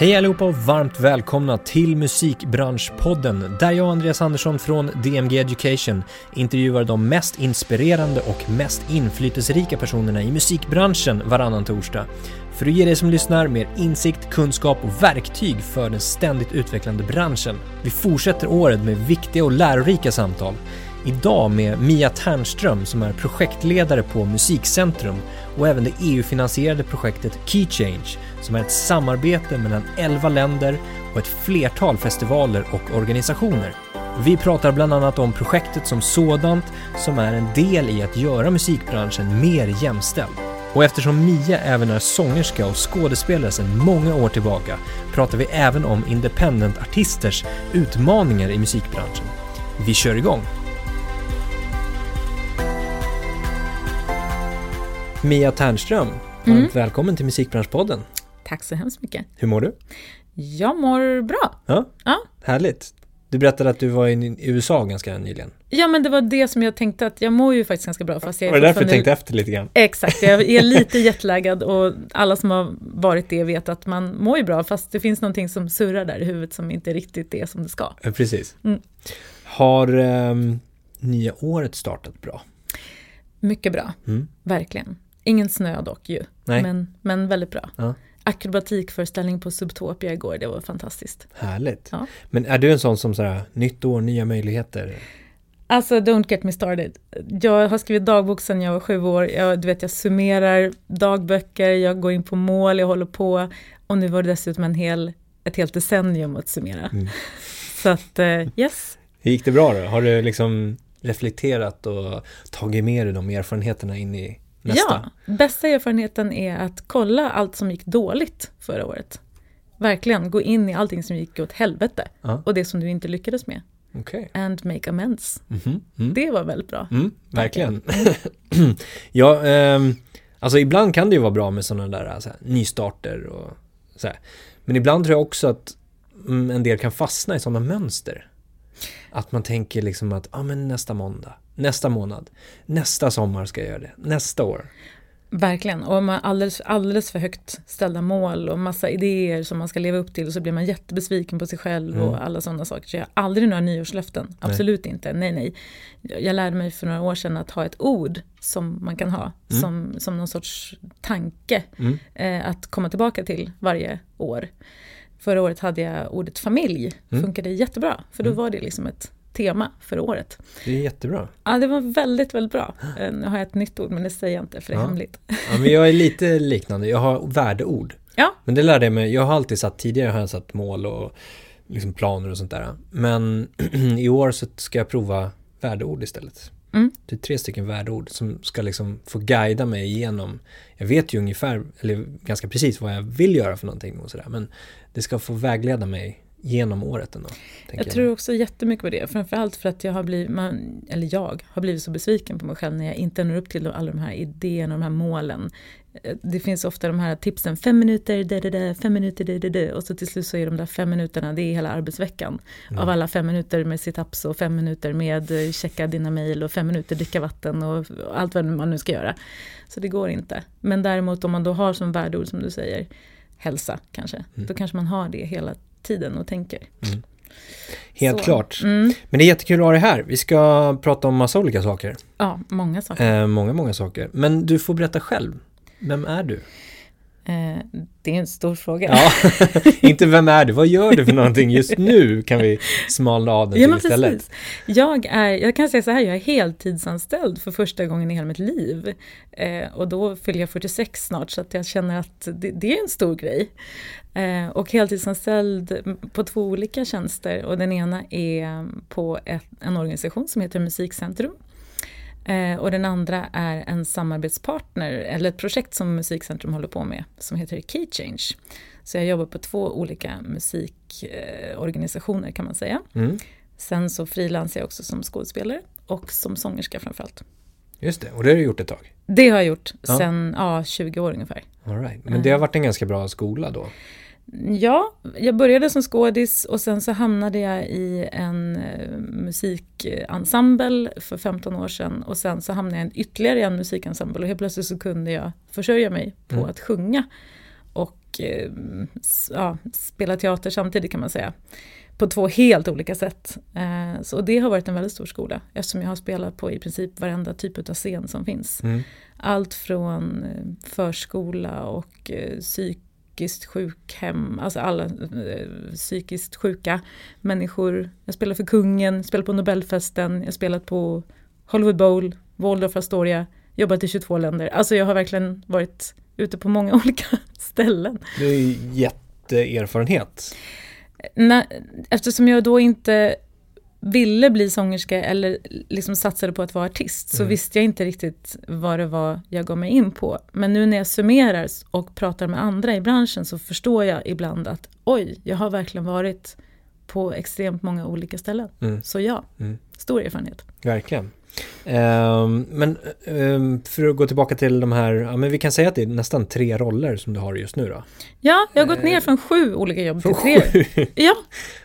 Hej allihopa och varmt välkomna till Musikbranschpodden där jag och Andreas Andersson från DMG Education intervjuar de mest inspirerande och mest inflytelserika personerna i musikbranschen varannan torsdag för att ge dig som lyssnar mer insikt, kunskap och verktyg för den ständigt utvecklande branschen. Vi fortsätter året med viktiga och lärorika samtal. Idag med Mia Ternström som är projektledare på Musikcentrum och även det EU-finansierade projektet Key Change som är ett samarbete mellan 11 länder och ett flertal festivaler och organisationer. Vi pratar bland annat om projektet som sådant som är en del i att göra musikbranschen mer jämställd. Och eftersom Mia även är sångerska och skådespelare sedan många år tillbaka pratar vi även om independent-artisters utmaningar i musikbranschen. Vi kör igång! Mia Ternström, varmt Mm. välkommen till Musikbranschpodden. Tack så hemskt mycket. Hur mår du? Jag mår bra. Ja, Ja. härligt. Du berättade att du var i USA ganska nyligen. Ja, men det var det som jag tänkte att jag mår ju faktiskt ganska bra. Fast jag Var det därför du tänkte efter lite grann? Exakt, jag är lite jetlaggad och alla som har varit det vet att man mår ju bra fast det finns någonting som surrar där i huvudet som inte riktigt är som det ska. Ja, Precis. Mm. Har ehm, nya året startat bra? Mycket bra, Mm. verkligen. Ingen snö dock ju, Nej. men, men väldigt bra. Ja. Akrobatikföreställning på Subtopia igår, det var fantastiskt. Härligt. Ja. Men är du en sån som sådär, nytt år, nya möjligheter? Alltså, don't get me started. Jag har skrivit dagbok sedan jag var sju år. Jag, du vet, jag summerar dagböcker, jag går in på mål, jag håller på. Och nu var det dessutom en hel, ett helt decennium att summera. Mm. Så att, eh, yes. Hur gick det bra då? Har du liksom reflekterat och tagit med dig de erfarenheterna in i nästa? Ja, bästa erfarenheten är att kolla allt som gick dåligt förra året. Verkligen, gå in i allting som gick åt helvete. Ja. Och det som du inte lyckades med. Okej. And make amends. Mhm. Mm. Det var väldigt bra. Mm, verkligen. ja, ehm, alltså ibland kan det ju vara bra med sådana där så här, nystarter och så här. Men ibland tror jag också att mm, en del kan fastna i sådana mönster. Att man tänker liksom att, ah, men nästa måndag, nästa månad, nästa sommar ska jag göra det, nästa år. Verkligen, och man har alldeles, alldeles för högt ställda mål och massa idéer som man ska leva upp till och så blir man jättebesviken på sig själv Mm. och alla sådana saker. Så jag har aldrig några nyårslöften, absolut inte, nej nej. Jag lärde mig för några år sedan att ha ett ord som man kan ha, Mm. som, som någon sorts tanke Mm. eh, att komma tillbaka till varje år. Förra året hade jag ordet familj, Mm. funkade jättebra, för då Mm. var det liksom ett tema för året. Det är jättebra. Ja, det var väldigt, väldigt bra. Eh, Nu har jag ett nytt ord, men det säger jag inte för det är Ja. hemligt. Ja, men jag är lite liknande, jag har värdeord. Ja. Men det lärde jag mig, jag har alltid satt, tidigare har jag satt mål och liksom planer och sånt där. Men i år så ska jag prova värdeord istället. Mm. Det är tre stycken värdeord som ska liksom få guida mig igenom. Jag vet ju ungefär, eller ganska precis vad jag vill göra för någonting och sådär. Men det ska få vägleda mig genom året ändå. tänker Jag tror också jättemycket på det, framförallt för att jag har blivit, man, eller jag har blivit så besviken på mig själv när jag inte når upp till alla de här idéerna och de här målen. Det finns ofta de här tipsen, fem minuter, da, da, da, fem minuter, da, da, och så till slut så är de där fem minuterna, det är hela arbetsveckan. Mm. Av alla fem minuter med situps och fem minuter med eh, checka dina mejl och fem minuter dricka vatten och, allt vad man nu ska göra. Så det går inte. Men däremot om man då har som värdeord som du säger, hälsa kanske, Mm. då kanske man har det hela tiden och tänker. Helt Så. klart. Mm. Men det är jättekul att ha dig här. Vi ska prata om massa olika saker. Ja, många saker. Eh, många, många saker. Men du får berätta själv. Vem är du? Eh, det är en stor fråga. Ja, inte vem är du, vad gör du för någonting just nu kan vi smalna av den Ja, till istället. precis. Jag, är, jag kan säga så här, jag är heltidsanställd för första gången i hela mitt liv. Eh, och då fyller jag 46 snart, så att jag känner att det, det är en stor grej. Eh, och heltidsanställd på två olika tjänster. Och den ena är på ett, en organisation som heter Musikcentrum. Eh, och den andra är en samarbetspartner, eller ett projekt som Musikcentrum håller på med, som heter Key Change. Så jag jobbar på två olika musikorganisationer kan man säga. Mm, Sen så frilansar jag också som skådespelare och som sångerska framförallt. just det, och det har du gjort ett tag. Det har jag gjort Ja. sen ja, 20 år ungefär. All right. Men det har varit en ganska bra skola då. Ja, jag började som skådis och sen så hamnade jag i en eh, musikensemble för 15 år sedan och sen så hamnade jag i ytterligare en musikensemble och helt plötsligt så kunde jag försörja mig på Mm. att sjunga. Och eh, ja, spela teater samtidigt kan man säga. På två helt olika sätt. Eh, så det har varit en väldigt stor skola eftersom jag har spelat på i princip varenda typ av scen som finns. Mm. Allt från förskola och psykiskt sjukhem, alltså alla psykiskt sjuka människor. Jag spelar för kungen, spelar på Nobelfesten, jag spelat på Hollywood Bowl, Waldorf Astoria, jobbat i 22 länder. Alltså jag har verkligen varit ute på många olika ställen. Det är jätteerfarenhet. När, eftersom jag då inte ville bli sångerska eller liksom satsade på att vara artist så mm. visste jag inte riktigt vad det var jag gav mig in på. Men nu när jag summerar och pratar med andra i branschen så förstår jag ibland att oj, jag har verkligen varit på extremt många olika ställen. Mm. Så ja, mm. stor erfarenhet. Verkligen. Um, men um, för att gå tillbaka till de här, ja, men vi kan säga att det är nästan tre roller som du har just nu då? Ja, jag har gått ner från sju olika jobb till tre. Sju? Ja,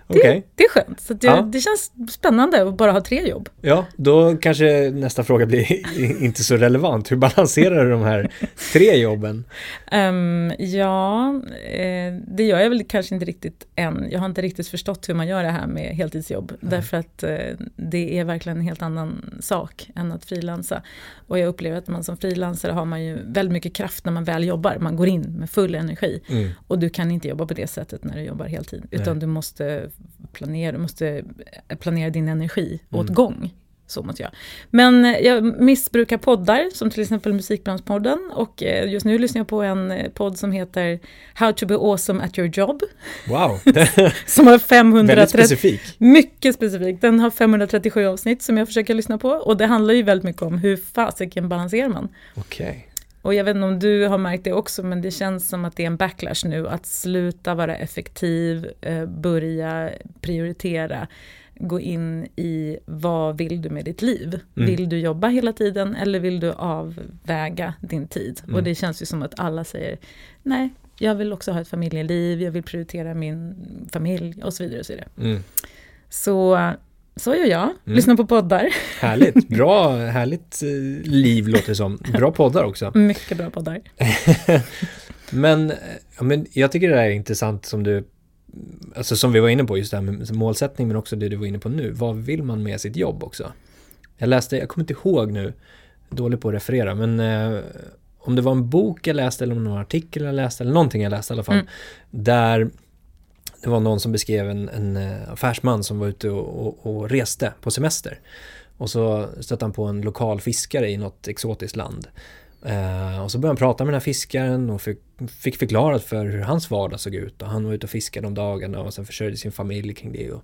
det, okay. det är skönt. Så det, ja. det, känns spännande att bara ha tre jobb. Ja, då kanske nästa fråga blir inte så relevant. Hur balanserar du de här tre jobben? Um, ja, eh, det gör jag väl kanske inte riktigt än. Jag har inte riktigt förstått hur man gör det här med heltidsjobb. Mm. Därför att eh, det är verkligen en helt annan sak än att frilansa. Och jag upplever att man som frilansare har man ju väldigt mycket kraft när man väl jobbar. Man går in med full energi. Mm. Och du kan inte jobba på det sättet när du jobbar heltid. Utan Nej. du måste planera, du måste planera din energi mm. Så måste jag. Men jag missbrukar poddar som till exempel Musikbranschpodden och eh, just nu lyssnar jag på en eh, podd som heter How to be awesome at your job. Wow! som har 530... Väldigt specifik. Mycket specifik. Den har 537 avsnitt som jag försöker lyssna på och det handlar ju väldigt mycket om hur fasiken balanserar man. Okej. Okay. Och jag vet inte om du har märkt det också, men det känns som att det är en backlash nu, att sluta vara effektiv, eh, börja prioritera, gå in i vad vill du med ditt liv? Mm. Vill du jobba hela tiden eller vill du avväga din tid? Mm. Och det känns ju som att alla säger, nej, jag vill också ha ett familjeliv, jag vill prioritera min familj och så vidare. Och så, vidare. Mm. så så gör jag, mm. lyssnar på poddar. Härligt, bra, härligt eh, liv låter det som. Bra poddar också. Mycket bra poddar. men, men jag tycker det där är intressant som du, alltså som vi var inne på, just det här med målsättning men också det du var inne på nu. Vad vill man med sitt jobb också? Jag läste, jag kommer inte ihåg nu, dålig på att referera, men eh, om det var en bok jag läste eller en artikel jag läste eller någonting jag läste i alla fall. Mm. Där det var någon som beskrev en, en eh, affärsman som var ute och, och, och, reste på semester. Och så stötte han på en lokal fiskare i något exotiskt land. Eh, och så började han prata med den här fiskaren och fick, fick förklarat för hur hans vardag såg ut. Och han var ute och fiskade om dagarna och sen försörjde sin familj kring det. Och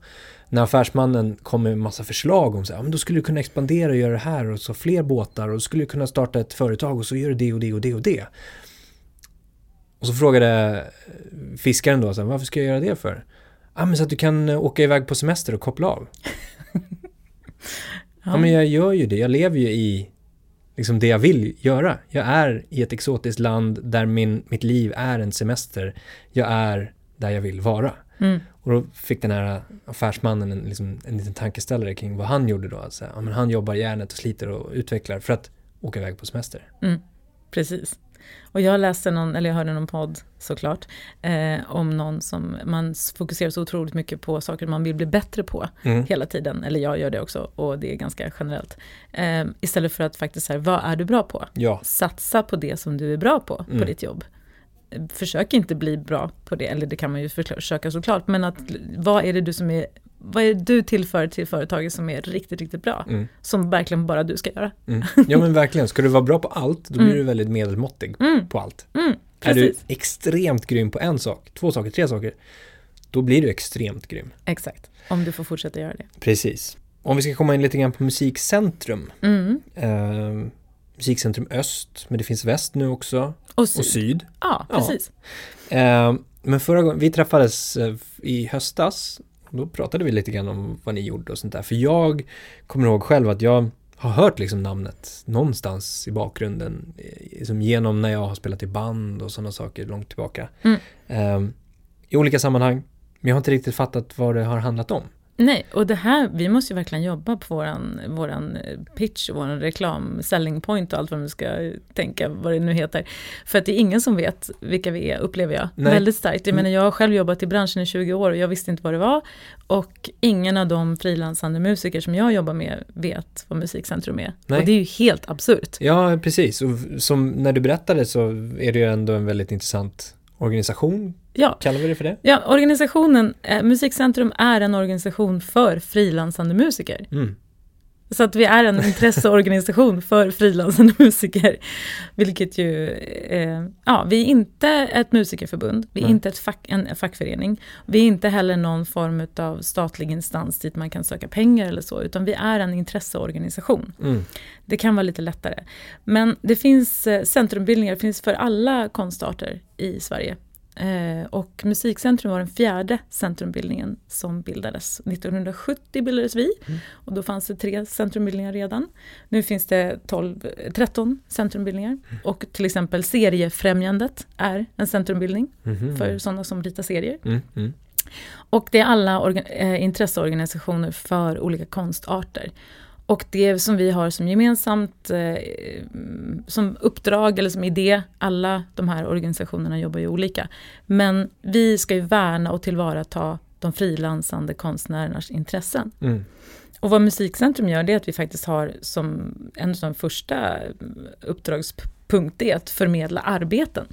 när affärsmannen kom med en massa förslag om så här, men då skulle du kunna expandera och göra det här och så fler båtar och då skulle du kunna starta ett företag och så gör du det och det och det och det. Och så frågade fiskaren då, så här, varför ska jag göra det för? Ja, ah, men så att du kan eh, åka iväg på semester och koppla av. ja. ja, men jag gör ju det. Jag lever ju i liksom det jag vill göra. Jag är i ett exotiskt land där min, mitt liv är en semester. Jag är där jag vill vara. Mm. Och då fick den här affärsmannen en, liksom, en liten tankeställare kring vad han gjorde då. Alltså, ja, men han jobbar järnet och sliter och utvecklar för att åka iväg på semester. Mm. Precis. Och jag läste någon, eller jag hörde någon podd såklart, eh, om någon som man fokuserar så otroligt mycket på saker man vill bli bättre på mm. hela tiden. Eller jag gör det också och det är ganska generellt. Eh, istället för att faktiskt säga, vad är du bra på? Ja. Satsa på det som du är bra på, mm. på ditt jobb. Försök inte bli bra på det, eller det kan man ju försöka såklart, men att, vad är det du som är vad är det du tillför till företaget som är riktigt, riktigt bra? Mm. Som verkligen bara du ska göra. Mm. Ja men verkligen, ska du vara bra på allt, då blir mm. du väldigt medelmåttig mm. på allt. Mm. Är du extremt grym på en sak, två saker, tre saker, då blir du extremt grym. Exakt, om du får fortsätta göra det. Precis. Om vi ska komma in lite grann på Musikcentrum. Mm. Eh, musikcentrum Öst, men det finns Väst nu också. Och Syd. Och syd. Ja, precis. Ja. Eh, men förra gången, vi träffades eh, i höstas då pratade vi lite grann om vad ni gjorde och sånt där. För jag kommer ihåg själv att jag har hört liksom namnet någonstans i bakgrunden. Liksom genom när jag har spelat i band och sådana saker långt tillbaka. Mm. Um, I olika sammanhang. Men jag har inte riktigt fattat vad det har handlat om. Nej, och det här, vi måste ju verkligen jobba på våran, våran pitch, våran reklam, selling point och allt vad man ska tänka, vad det nu heter. För att det är ingen som vet vilka vi är, upplever jag. Nej. Väldigt starkt. Jag menar, jag har själv jobbat i branschen i 20 år och jag visste inte vad det var. Och ingen av de frilansande musiker som jag jobbar med vet vad Musikcentrum är. Nej. Och det är ju helt absurt. Ja, precis. Och som när du berättade så är det ju ändå en väldigt intressant organisation Ja. Kallar vi det för det? Ja, organisationen, eh, Musikcentrum är en organisation för frilansande musiker. Mm. Så att vi är en intresseorganisation för frilansande musiker. Vilket ju, eh, ja, vi är inte ett musikerförbund, vi är Nej. inte ett fack, en fackförening. Vi är inte heller någon form av statlig instans dit man kan söka pengar eller så, utan vi är en intresseorganisation. Mm. Det kan vara lite lättare. Men det finns eh, centrumbildningar, finns för alla konstarter i Sverige. Eh, och Musikcentrum var den fjärde centrumbildningen som bildades. 1970 bildades vi mm. och då fanns det tre centrumbildningar redan. Nu finns det 12, 13 centrumbildningar mm. och till exempel Seriefrämjandet är en centrumbildning mm. för sådana som ritar serier. Mm, mm. Och det är alla äh, intresseorganisationer för olika konstarter. Och det som vi har som gemensamt eh, som uppdrag eller som idé, alla de här organisationerna jobbar ju olika, men vi ska ju värna och tillvarata de frilansande konstnärernas intressen. Mm. Och vad Musikcentrum gör det är att vi faktiskt har som en av de första uppdragspunkt att förmedla arbeten.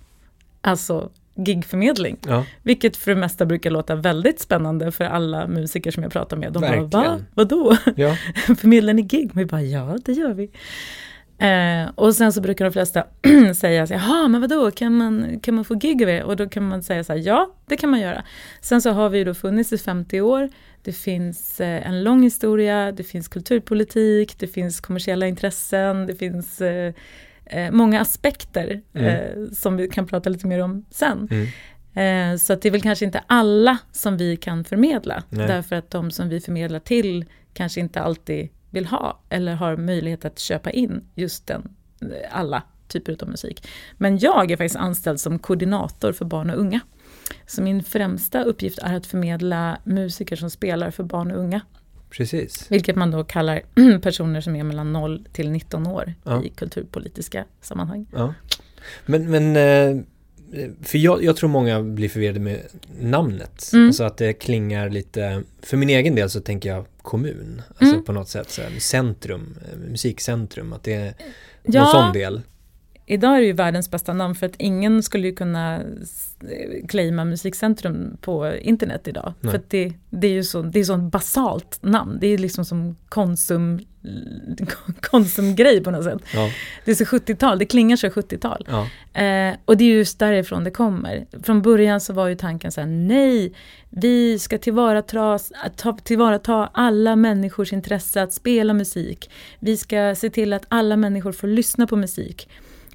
Alltså gigförmedling. Ja. Vilket för det mesta brukar låta väldigt spännande för alla musiker som jag pratar med. De Verkligen. bara, va? Vadå? Ja. Förmedlar ni gig? Men vi bara, ja det gör vi. Eh, och sen så brukar de flesta säga, jaha men vadå, kan man, kan man få gig av er? Och då kan man säga så här, ja det kan man göra. Sen så har vi då funnits i 50 år, det finns eh, en lång historia, det finns kulturpolitik, det finns kommersiella intressen, det finns eh, eh, många aspekter mm. eh, som vi kan prata lite mer om sen. Mm. Eh, så att det är väl kanske inte alla som vi kan förmedla, Nej. därför att de som vi förmedlar till kanske inte alltid vill ha eller har möjlighet att köpa in just den, eh, alla typer av musik. Men jag är faktiskt anställd som koordinator för barn och unga. Så min främsta uppgift är att förmedla musiker som spelar för barn och unga. Precis. Vilket man då kallar personer som är mellan 0 till 19 år ja. i kulturpolitiska sammanhang. Ja. Men, men eh, för jag, jag, tror många blir förvirrade med namnet. Mm. Alltså att det klingar lite, för min egen del så tänker jag kommun. Alltså mm. på något sätt så här, centrum, eh, musikcentrum, att det är ja. någon sån del. Idag är det ju världens bästa namn för att ingen skulle ju kunna claima musikcentrum på internet idag. Nej. För det, det är ju så, det är så basalt namn. Det är liksom som Konsum, Konsumgrej på något sätt. Ja. Det är så 70-tal, det klingar så 70-tal. Ja. Eh, och det är just därifrån det kommer. Från början så var ju tanken så här, nej, vi ska tillvarata, ta, tillvarata alla människors intresse att spela musik. Vi ska se till att alla människor får lyssna på musik.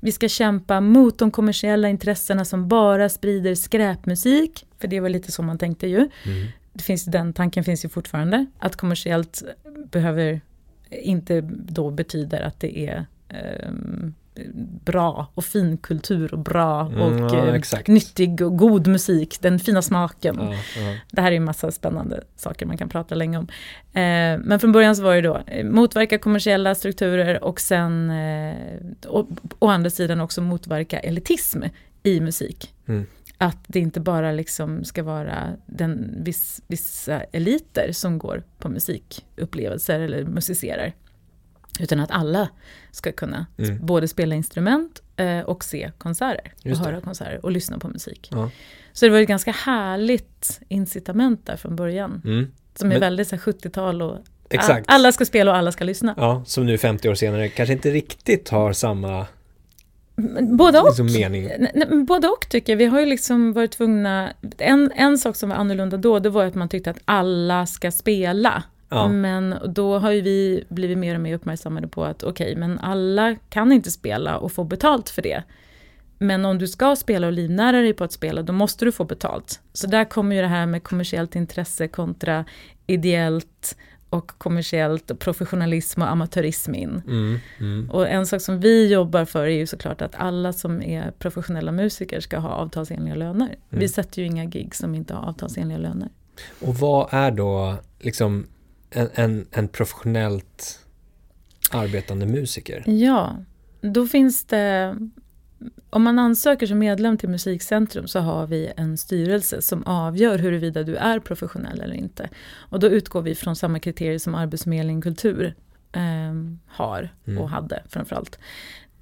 Vi ska kämpa mot de kommersiella intressena som bara sprider skräpmusik, för det var lite så man tänkte ju. Mm. Det finns, den tanken finns ju fortfarande, att kommersiellt behöver inte då betyder att det är um, bra och fin kultur och bra mm, och mm, ja, nyttig och god musik, den fina smaken. Ja, ja. Det här är en massa spännande saker man kan prata länge om. Eh, men från början så var det då eh, motverka kommersiella strukturer och sen eh, och, å andra sidan också motverka elitism i musik. Mm. Att det inte bara liksom ska vara den viss, vissa eliter som går på musikupplevelser eller musicerar. Utan att alla ska kunna mm. både spela instrument eh, och se konserter. och höra konserter och lyssna på musik. Ja. Så det var ett ganska härligt incitament där från början. Mm. Som är Men, väldigt 70-tal och exakt. alla ska spela och alla ska lyssna. Ja, som nu 50 år senare kanske inte riktigt har samma Både och. Liksom mening. Både och tycker jag. Vi har ju liksom varit tvungna... En, en sak som var annorlunda då, det var att man tyckte att alla ska spela. Ja. Men då har ju vi blivit mer och mer uppmärksammade på att okej, okay, men alla kan inte spela och få betalt för det. Men om du ska spela och livnära dig på att spela, då måste du få betalt. Så där kommer ju det här med kommersiellt intresse kontra ideellt och kommersiellt och professionalism och amatörism in. Mm, mm. Och en sak som vi jobbar för är ju såklart att alla som är professionella musiker ska ha avtalsenliga löner. Mm. Vi sätter ju inga gig som inte har avtalsenliga löner. Och vad är då liksom en, en, en professionellt arbetande musiker? Ja, då finns det om man ansöker som medlem till Musikcentrum så har vi en styrelse som avgör huruvida du är professionell eller inte. Och då utgår vi från samma kriterier som Arbetsförmedlingen Kultur eh, har och Mm. hade framförallt.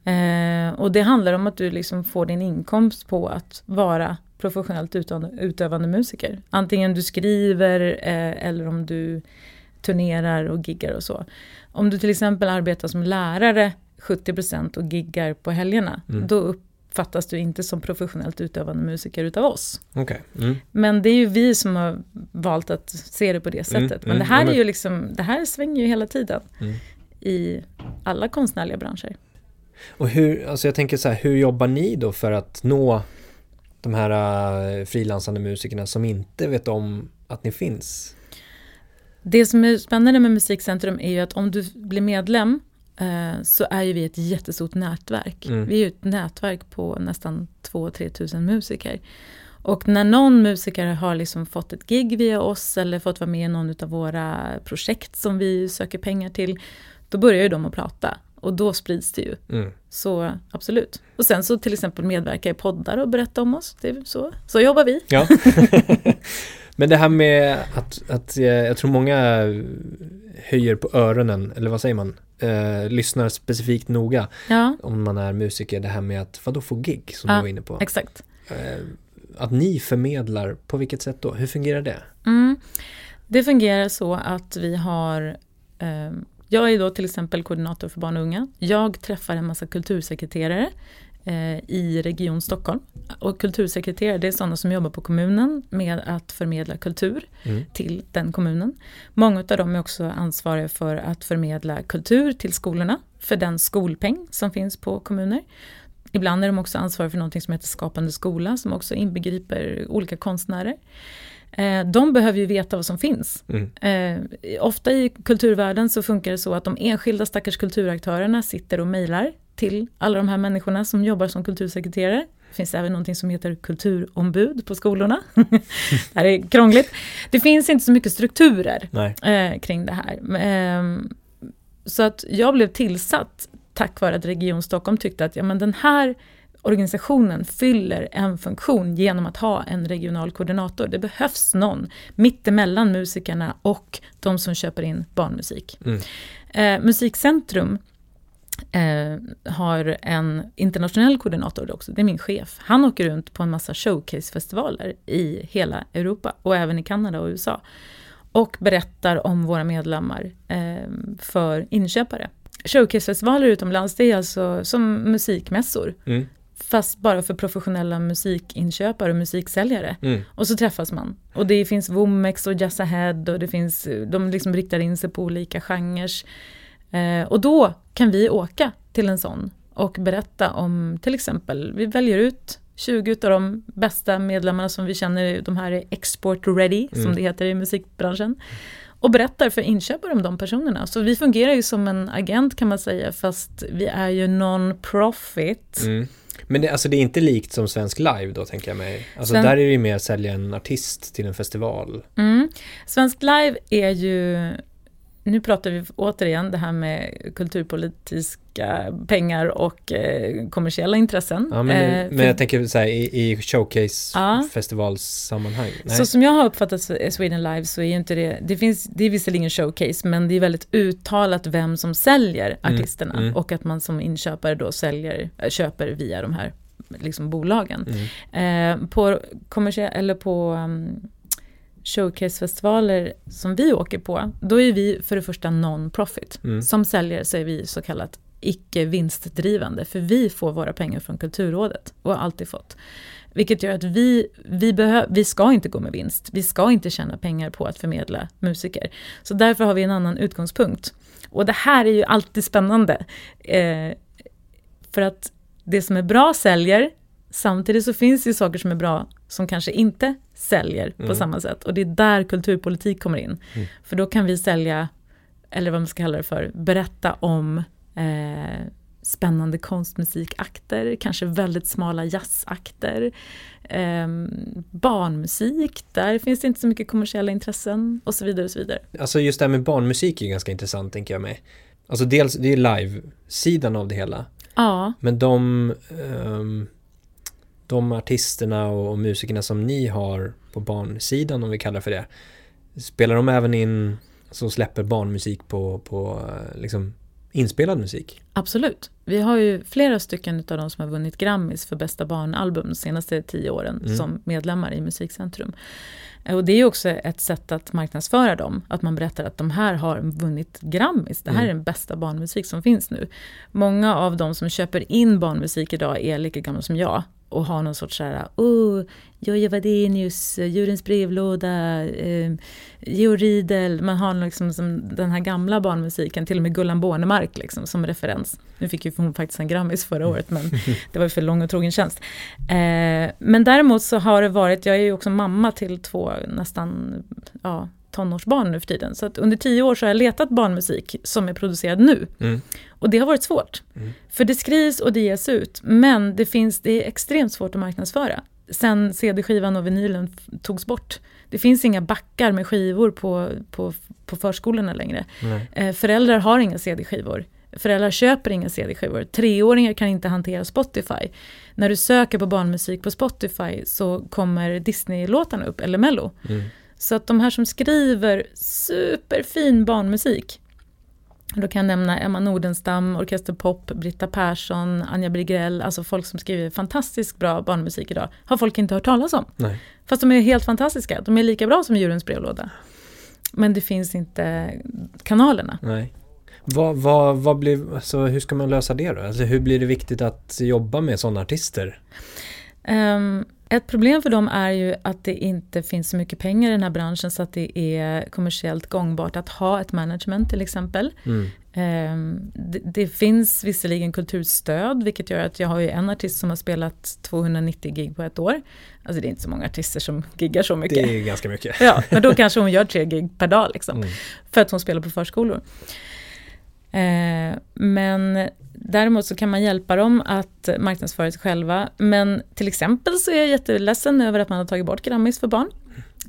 Eh, och det handlar om att du liksom får din inkomst på att vara professionellt utövande, utövande musiker. Antingen du skriver eh, eller om du turnerar och giggar och så. Om du till exempel arbetar som lärare 70% och giggar på helgerna, Mm. då uppfattas du inte som professionellt utövande musiker utav oss. Okej. Mm. Men det är ju vi som har valt att se det på det Mm, sättet. Men mm, det här men- är ju liksom, det här svänger ju hela tiden Mm. i alla konstnärliga branscher. Och hur, alltså jag tänker så här, hur jobbar ni då för att nå de här uh, frilansande musikerna som inte vet om att ni finns? Det som är spännande med Musikcentrum är ju att om du blir medlem eh, så är ju vi ett jättestort nätverk. Mm. Vi är ju ett nätverk på nästan 2-3 tusen musiker. Och när någon musiker har liksom fått ett gig via oss eller fått vara med i någon av våra projekt som vi söker pengar till, då börjar ju de att prata. Och då sprids det ju. Mm. Så absolut. Och sen så till exempel medverka i poddar och berätta om oss. Det är så. så jobbar vi. Ja. Men det här med att, att jag tror många höjer på öronen, eller vad säger man? Eh, lyssnar specifikt noga Ja, om man är musiker. Det här med att, vadå få gig som Ja, du var inne på? exakt. Eh, att ni förmedlar, på vilket sätt då? Hur fungerar det? Mm. Det fungerar så att vi har eh, jag är då till exempel koordinator för barn och unga. Jag träffar en massa kultursekreterare i Region Stockholm. Och kultursekreterare det är sådana som jobbar på kommunen med att förmedla kultur Mm. till den kommunen. Många av dem är också ansvariga för att förmedla kultur till skolorna för den skolpeng som finns på kommuner. Ibland är de också ansvariga för något som heter Skapande skola som också inbegriper olika konstnärer. Eh, De behöver ju veta vad som finns. Mm. Eh, ofta i kulturvärlden så funkar det så att de enskilda stackars kulturaktörerna sitter och mejlar till alla de här människorna som jobbar som kultursekreterare. Det finns även någonting som heter kulturombud på skolorna. det här är krångligt. Det finns inte så mycket strukturer eh, kring det här. Ehm, så att jag blev tillsatt tack vare att Region Stockholm tyckte att ja, men den här organisationen fyller en funktion genom att ha en regional koordinator. Det behövs någon mittemellan musikerna och de som köper in barnmusik. Mm. Eh, Musikcentrum eh, har en internationell koordinator också, det är min chef. Han åker runt på en massa showcasefestivaler i hela Europa och även i Kanada och USA. Och berättar om våra medlemmar eh, för inköpare. Showcasefestivaler utomlands, det är alltså som musikmässor. Mm. Fast bara för professionella musikinköpare och musiksäljare. Mm. Och så träffas man. Och det finns Womex och Jazz Ahead och det finns, de liksom riktar in sig på olika genrer. Eh, och då kan vi åka till en sån och berätta om till exempel, vi väljer ut 20 av de bästa medlemmarna som vi känner, de här är export ready, Mm. som det heter i musikbranschen. Och berättar för inköpare om de personerna. Så vi fungerar ju som en agent kan man säga, fast vi är ju non-profit. Mm. Men det, alltså det är inte likt som Svensk Live då tänker jag mig. Alltså Sven- där är det ju mer att sälja en artist till en festival. Mm. Svensk Live är ju, nu pratar vi återigen det här med kulturpolitiska pengar och eh, kommersiella intressen. Ja, men, Eh, men för- jag tänker så här i, i Ja. showcase-festivalssammanhang. Nej. Så som jag har uppfattat Sweden Live så är ju inte det, det finns, det är visserligen showcase, men det är väldigt uttalat vem som säljer artisterna mm. och att man som inköpare då säljer, äh, köper via de här liksom, bolagen. Mm. Eh, på kommersie- eller på um, showcasefestivaler som vi åker på, då är vi för det första non-profit. Mm. Som säljare så är vi så kallat icke vinstdrivande, för vi får våra pengar från Kulturrådet och har alltid fått. Vilket gör att vi, vi, behö- vi ska inte gå med vinst. Vi ska inte tjäna pengar på att förmedla musiker. Så därför har vi en annan utgångspunkt. Och det här är ju alltid spännande. Eh, för att det som är bra säljer, samtidigt så finns det ju saker som är bra som kanske inte säljer på Mm. samma sätt. Och det är där kulturpolitik kommer in. Mm. För då kan vi sälja, eller vad man ska kalla det för, berätta om eh, spännande konstmusikakter, kanske väldigt smala jazzakter. Eh, barnmusik, där finns det inte så mycket kommersiella intressen och så vidare. och så vidare. Alltså just det här med barnmusik är ganska intressant tänker jag mig. Alltså dels, det är live-sidan av det hela. Ja. Men de, um, de artisterna och musikerna som ni har på barnsidan, om vi kallar för det, spelar de även in, så släpper barnmusik på, på liksom inspelad musik? Absolut. Vi har ju flera stycken av de som har vunnit Grammis för bästa barnalbum de senaste tio åren mm. som medlemmar i Musikcentrum. Och det är ju också ett sätt att marknadsföra dem, att man berättar att de här har vunnit Grammis, det här mm. är den bästa barnmusik som finns nu. Många av de som köper in barnmusik idag är lika gamla som jag och har någon sorts såhär, oh, Jojje Wadenius, Djurens brevlåda, eh, Georg Riedel, man har liksom som den här gamla barnmusiken, till och med Gullan Bornemark liksom, som referens. Nu fick ju hon faktiskt en Grammis förra året, men det var ju för lång och trogen tjänst. Eh, men däremot så har det varit, jag är ju också mamma till två nästan, ja, tonårsbarn nu för tiden. Så att under tio år så har jag letat barnmusik som är producerad nu. Mm. Och det har varit svårt. Mm. För det skrivs och det ges ut, men det, finns, det är extremt svårt att marknadsföra. Sen CD-skivan och vinylen togs bort. Det finns inga backar med skivor på, på, på förskolorna längre. Eh, föräldrar har inga CD-skivor. Föräldrar köper inga CD-skivor. Treåringar kan inte hantera Spotify. När du söker på barnmusik på Spotify så kommer Disney-låtarna upp, eller Mello. Mm. Så att de här som skriver superfin barnmusik, då kan jag nämna Emma Nordenstam, Orkester Pop, Britta Persson, Anja Brigrell, alltså folk som skriver fantastiskt bra barnmusik idag, har folk inte hört talas om. Nej. Fast de är helt fantastiska, de är lika bra som Djurens brevlåda. Men det finns inte kanalerna. Nej. Vad, vad, vad blir, alltså, hur ska man lösa det då? Alltså, hur blir det viktigt att jobba med sådana artister? Um, ett problem för dem är ju att det inte finns så mycket pengar i den här branschen så att det är kommersiellt gångbart att ha ett management till exempel. Mm. Um, det, det, finns visserligen kulturstöd vilket gör att jag har ju en artist som har spelat 290 gig på ett år. Alltså det är inte så många artister som giggar så mycket. Det är ganska mycket. Ja, men då kanske hon gör tre gig per dag liksom. Mm. För att hon spelar på förskolor. Uh, men Däremot så kan man hjälpa dem att marknadsföra sig själva. Men till exempel så är jag jätteledsen över att man har tagit bort Grammis för barn.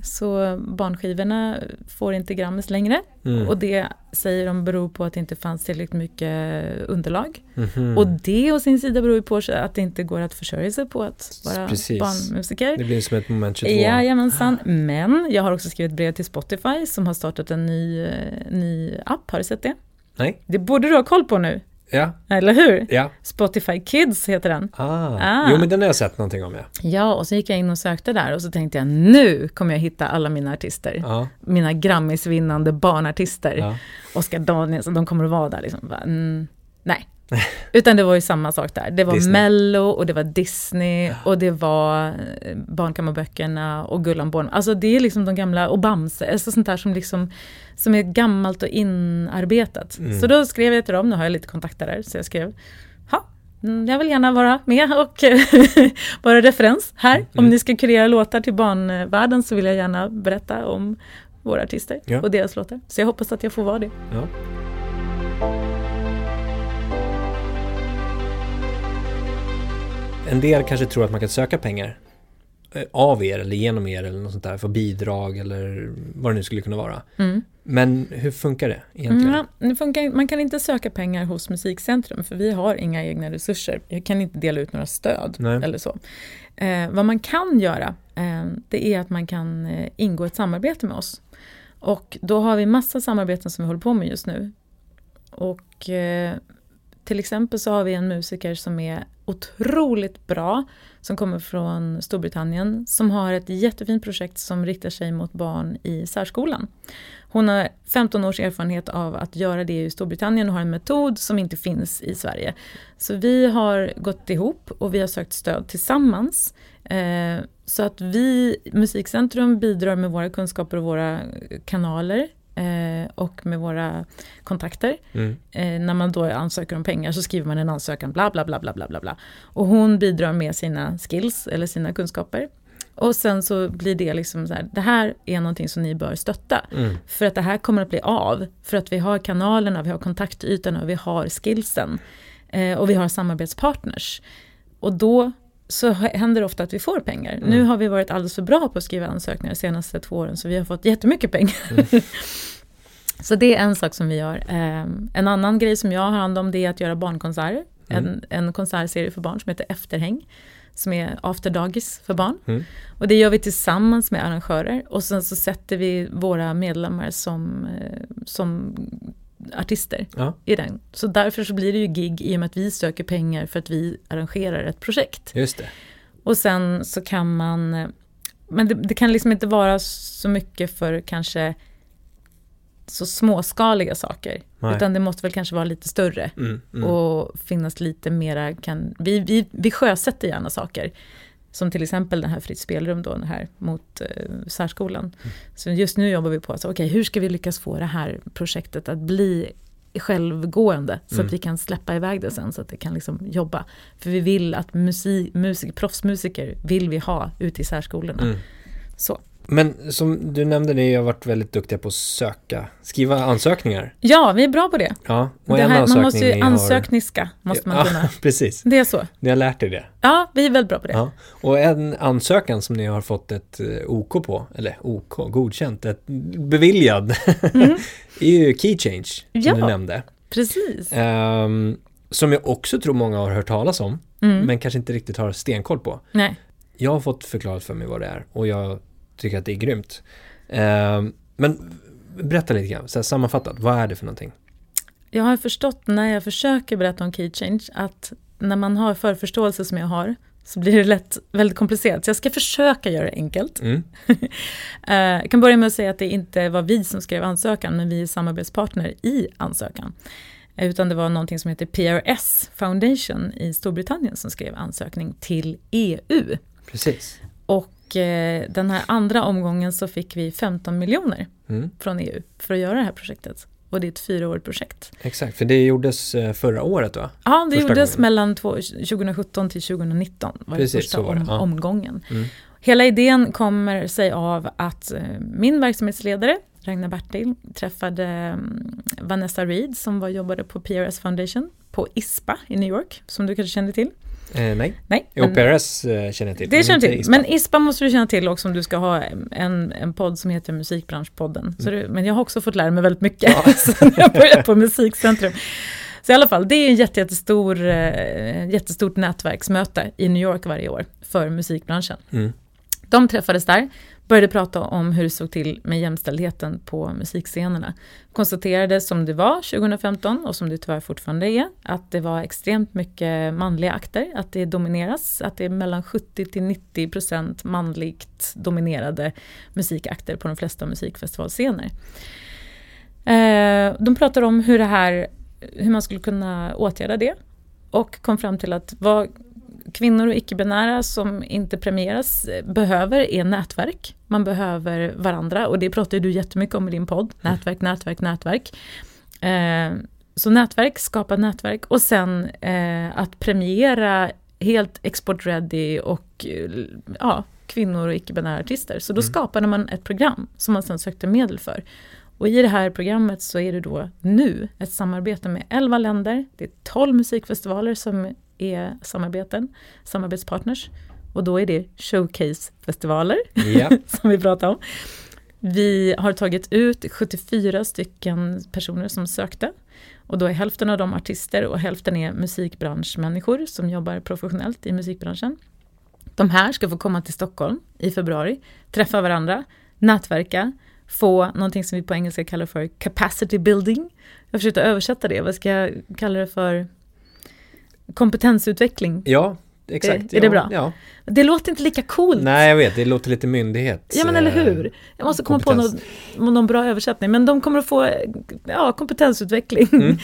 Så barnskivorna får inte Grammis längre. Mm. Och det säger de beror på att det inte fanns tillräckligt mycket underlag. Mm. Och det å sin sida beror på att det inte går att försörja sig på att vara Precis. barnmusiker. Det blir som ett moment 22. Jajamensan. Men jag har också skrivit brev till Spotify som har startat en ny, eh, ny app. Har du sett det? Nej. Det borde du ha koll på nu. Ja. Eller hur? Ja. Spotify Kids heter den. Ah. ah. Jo men den har jag sett någonting om ja. Ja och så gick jag in och sökte där och så tänkte jag nu kommer jag hitta alla mina artister. Ah. Mina Grammisvinnande barnartister. Ah. Oskar Danielsson, de kommer att vara där liksom. Mm, nej, Utan det var ju samma sak där. Det var Disney. Mello och det var Disney och det var eh, Barnkammarböckerna och Gullan Born. Alltså det är liksom de gamla, och Bamse, alltså sånt där som liksom som är gammalt och inarbetat. Mm. Så då skrev jag till dem, nu har jag lite kontakter där, så jag skrev ja, mm, jag vill gärna vara med och vara referens här. Mm. Om ni ska kurera låtar till barnvärlden så vill jag gärna berätta om våra artister ja. och deras låtar. Så jag hoppas att jag får vara det. Ja. En del kanske tror att man kan söka pengar eh, av er eller genom er eller något sånt där för bidrag eller vad det nu skulle kunna vara. Mm. Men hur funkar det egentligen? Mm, det funkar, man kan inte söka pengar hos Musikcentrum för vi har inga egna resurser. Jag kan inte dela ut några stöd Nej. eller så. Eh, vad man kan göra eh, det är att man kan eh, ingå ett samarbete med oss. Och då har vi massa samarbeten som vi håller på med just nu. Och eh, till exempel så har vi en musiker som är otroligt bra, som kommer från Storbritannien, som har ett jättefint projekt som riktar sig mot barn i särskolan. Hon har 15 års erfarenhet av att göra det i Storbritannien och har en metod som inte finns i Sverige. Så vi har gått ihop och vi har sökt stöd tillsammans. Eh, så att vi, Musikcentrum, bidrar med våra kunskaper och våra kanaler och med våra kontakter. Mm. Eh, när man då ansöker om pengar så skriver man en ansökan bla bla bla bla bla bla. Och hon bidrar med sina skills eller sina kunskaper. Och sen så blir det liksom så här, det här är någonting som ni bör stötta. Mm. För att det här kommer att bli av. För att vi har kanalerna, vi har kontaktytorna vi har skillsen. Eh, och vi har samarbetspartners. Och då så händer det ofta att vi får pengar. Mm. Nu har vi varit alldeles för bra på att skriva ansökningar de senaste två åren, så vi har fått jättemycket pengar. Mm. så det är en sak som vi gör. Eh, en annan grej som jag har hand om det är att göra barnkonserter. Mm. En, en konsertserie för barn som heter Efterhäng som är after dagis för barn. Mm. Och det gör vi tillsammans med arrangörer och sen så sätter vi våra medlemmar som, eh, som artister ja. i den. Så därför så blir det ju gig i och med att vi söker pengar för att vi arrangerar ett projekt. Just det. Och sen så kan man, men det, det kan liksom inte vara så mycket för kanske så småskaliga saker. Nej. Utan det måste väl kanske vara lite större. Mm, mm. Och finnas lite mera, kan, vi, vi, vi sjösätter gärna saker. Som till exempel den här Fritt spelrum då, den här mot eh, särskolan. Mm. Så just nu jobbar vi på, att okay, hur ska vi lyckas få det här projektet att bli självgående så att mm. vi kan släppa iväg det sen så att det kan liksom jobba. För vi vill att musik, musik, proffsmusiker vill vi ha ute i särskolorna. Mm. Så. Men som du nämnde, ni har varit väldigt duktiga på att söka, skriva ansökningar. Ja, vi är bra på det. Ja, och det här, man måste ju ansökniska, har... måste man kunna. Ja, precis. Det är så. Ni har lärt er det. Ja, vi är väldigt bra på det. Ja. Och en ansökan som ni har fått ett eh, OK på, eller OK, godkänt, ett beviljad, mm. är ju Key Change, som ja, du nämnde. precis. Um, som jag också tror många har hört talas om, mm. men kanske inte riktigt har stenkoll på. Nej. Jag har fått förklarat för mig vad det är och jag tycker att det är grymt. Eh, men berätta lite grann, så här, sammanfattat, vad är det för någonting? Jag har förstått när jag försöker berätta om Key Change att när man har förförståelse som jag har så blir det lätt väldigt komplicerat. Så jag ska försöka göra det enkelt. Mm. Eh, jag kan börja med att säga att det inte var vi som skrev ansökan, men vi är samarbetspartner i ansökan. Utan det var någonting som heter PRS Foundation i Storbritannien som skrev ansökning till EU. Precis. Och Eh, den här andra omgången så fick vi 15 miljoner mm. från EU för att göra det här projektet. Och det är ett fyraårigt projekt. Exakt, för det gjordes eh, förra året va? Ja, det första gjordes gången. mellan 2017 till 2019. var Precis, det första var. Ja. omgången. Mm. Hela idén kommer sig av att eh, min verksamhetsledare Ragnar Bertil träffade mm, Vanessa Reed som var, jobbade på PRS Foundation på ISPA i New York, som du kanske kände till. Eh, nej. nej jo, PRS eh, känner jag till. Det känner till. ISPA. Men ISPA måste du känna till också om du ska ha en, en podd som heter Musikbranschpodden. Mm. Så det, men jag har också fått lära mig väldigt mycket ja. sen jag började på Musikcentrum. Så i alla fall, det är en jätte, jättestor, eh, jättestort nätverksmöte i New York varje år för musikbranschen. Mm. De träffades där, började prata om hur det såg till med jämställdheten på musikscenerna. Konstaterade som det var 2015 och som det tyvärr fortfarande är, att det var extremt mycket manliga akter, att det domineras, att det är mellan 70 till 90 procent manligt dominerade musikakter på de flesta musikfestivalscener. Eh, de pratar om hur det här, hur man skulle kunna åtgärda det och kom fram till att vad kvinnor och icke-binära som inte premieras behöver är nätverk. Man behöver varandra och det pratar du jättemycket om i din podd. Nätverk, nätverk, nätverk. Eh, så nätverk, skapa nätverk och sen eh, att premiera helt export-ready och ja, kvinnor och icke-binära artister. Så då mm. skapade man ett program som man sen sökte medel för. Och i det här programmet så är det då nu ett samarbete med 11 länder. Det är 12 musikfestivaler som är samarbeten, samarbetspartners. Och då är det showcase-festivaler yeah. som vi pratar om. Vi har tagit ut 74 stycken personer som sökte. Och då är hälften av dem artister och hälften är musikbranschmänniskor som jobbar professionellt i musikbranschen. De här ska få komma till Stockholm i februari, träffa varandra, nätverka, få någonting som vi på engelska kallar för capacity building. Jag försökte översätta det, vad ska jag kalla det för? Kompetensutveckling. Ja, exakt. Det, är det bra? Ja. Det låter inte lika coolt. Nej, jag vet. Det låter lite myndighet. Ja, men eller hur. Jag måste komma på någon, någon bra översättning. Men de kommer att få ja, kompetensutveckling mm.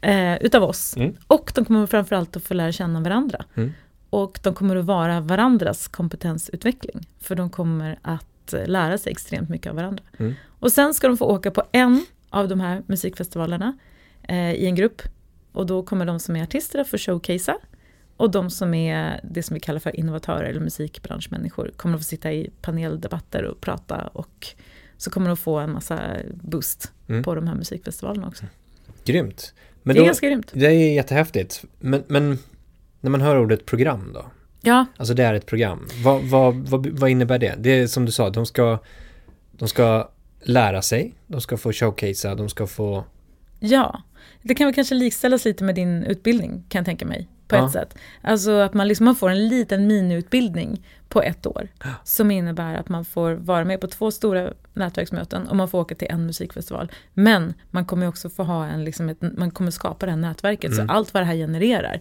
eh, utav oss. Mm. Och de kommer framförallt att få lära känna varandra. Mm. Och de kommer att vara varandras kompetensutveckling. För de kommer att lära sig extremt mycket av varandra. Mm. Och sen ska de få åka på en av de här musikfestivalerna eh, i en grupp och då kommer de som är artister att få showcasea. Och de som är det som vi kallar för innovatörer eller musikbranschmänniskor kommer att få sitta i paneldebatter och prata och så kommer de få en massa boost mm. på de här musikfestivalerna också. Grymt. Men det är då, ganska grymt. det är jättehäftigt. Men, men när man hör ordet program då? Ja, Alltså det är ett program. Vad, vad, vad, vad innebär det? Det är som du sa, de ska, de ska lära sig, de ska få showcasea, de ska få... ja. Det kan väl kanske likställas lite med din utbildning, kan jag tänka mig. På Ja. ett sätt. Alltså att man, liksom, man får en liten miniutbildning på ett år. Ja. Som innebär att man får vara med på två stora nätverksmöten och man får åka till en musikfestival. Men man kommer också få ha en, liksom ett, man kommer skapa det här nätverket. Mm. Så allt vad det här genererar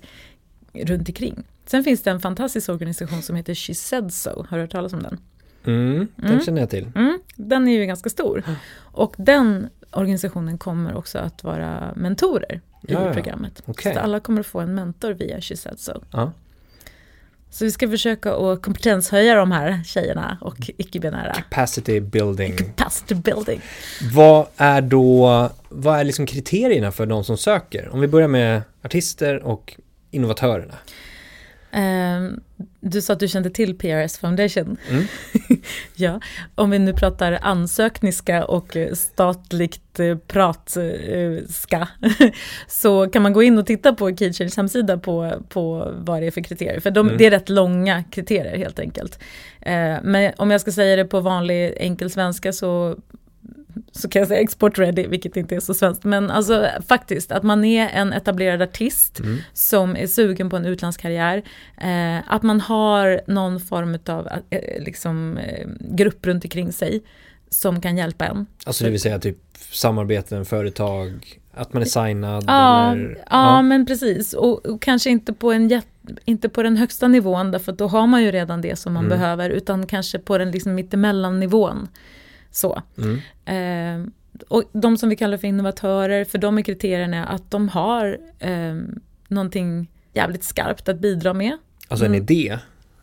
runt omkring. Sen finns det en fantastisk organisation som heter She Said So. Har du hört talas om den? Mm, den Mm. känner jag till. Mm, den är ju ganska stor. Och den organisationen kommer också att vara mentorer i Ja, programmet. Okej. Så alla kommer att få en mentor via She Said So. Ja. Så vi ska försöka att kompetenshöja de här tjejerna och icke-binära. Capacity building. Capacity building. Vad är då, vad är liksom kriterierna för de som söker? Om vi börjar med artister och innovatörerna. Ehm, du sa att du kände till PRS Foundation. Mm. ja, om vi nu pratar ansökniska och eh, statligt eh, pratska så kan man gå in och titta på Keychains hemsida på, på vad det är för kriterier. För de, Mm. det är rätt långa kriterier helt enkelt. Eh, men om jag ska säga det på vanlig enkel svenska så så kan jag säga export ready, vilket inte är så svenskt. Men alltså faktiskt, att man är en etablerad artist Mm. som är sugen på en utlandskarriär. Eh, att man har någon form av eh, liksom, eh, grupp runt omkring sig som kan hjälpa en. Alltså det vill säga typ samarbeten, företag, att man är signad Ja, eller... ja, men precis. Och, och kanske inte på, en inte på den högsta nivån, därför att då har man ju redan det som man Mm. behöver, utan kanske på den liksom mittemellan nivån. Så. Mm. Eh, och de som vi kallar för innovatörer, för de är kriterierna att de har eh, någonting jävligt skarpt att bidra med. Alltså en Mm. idé.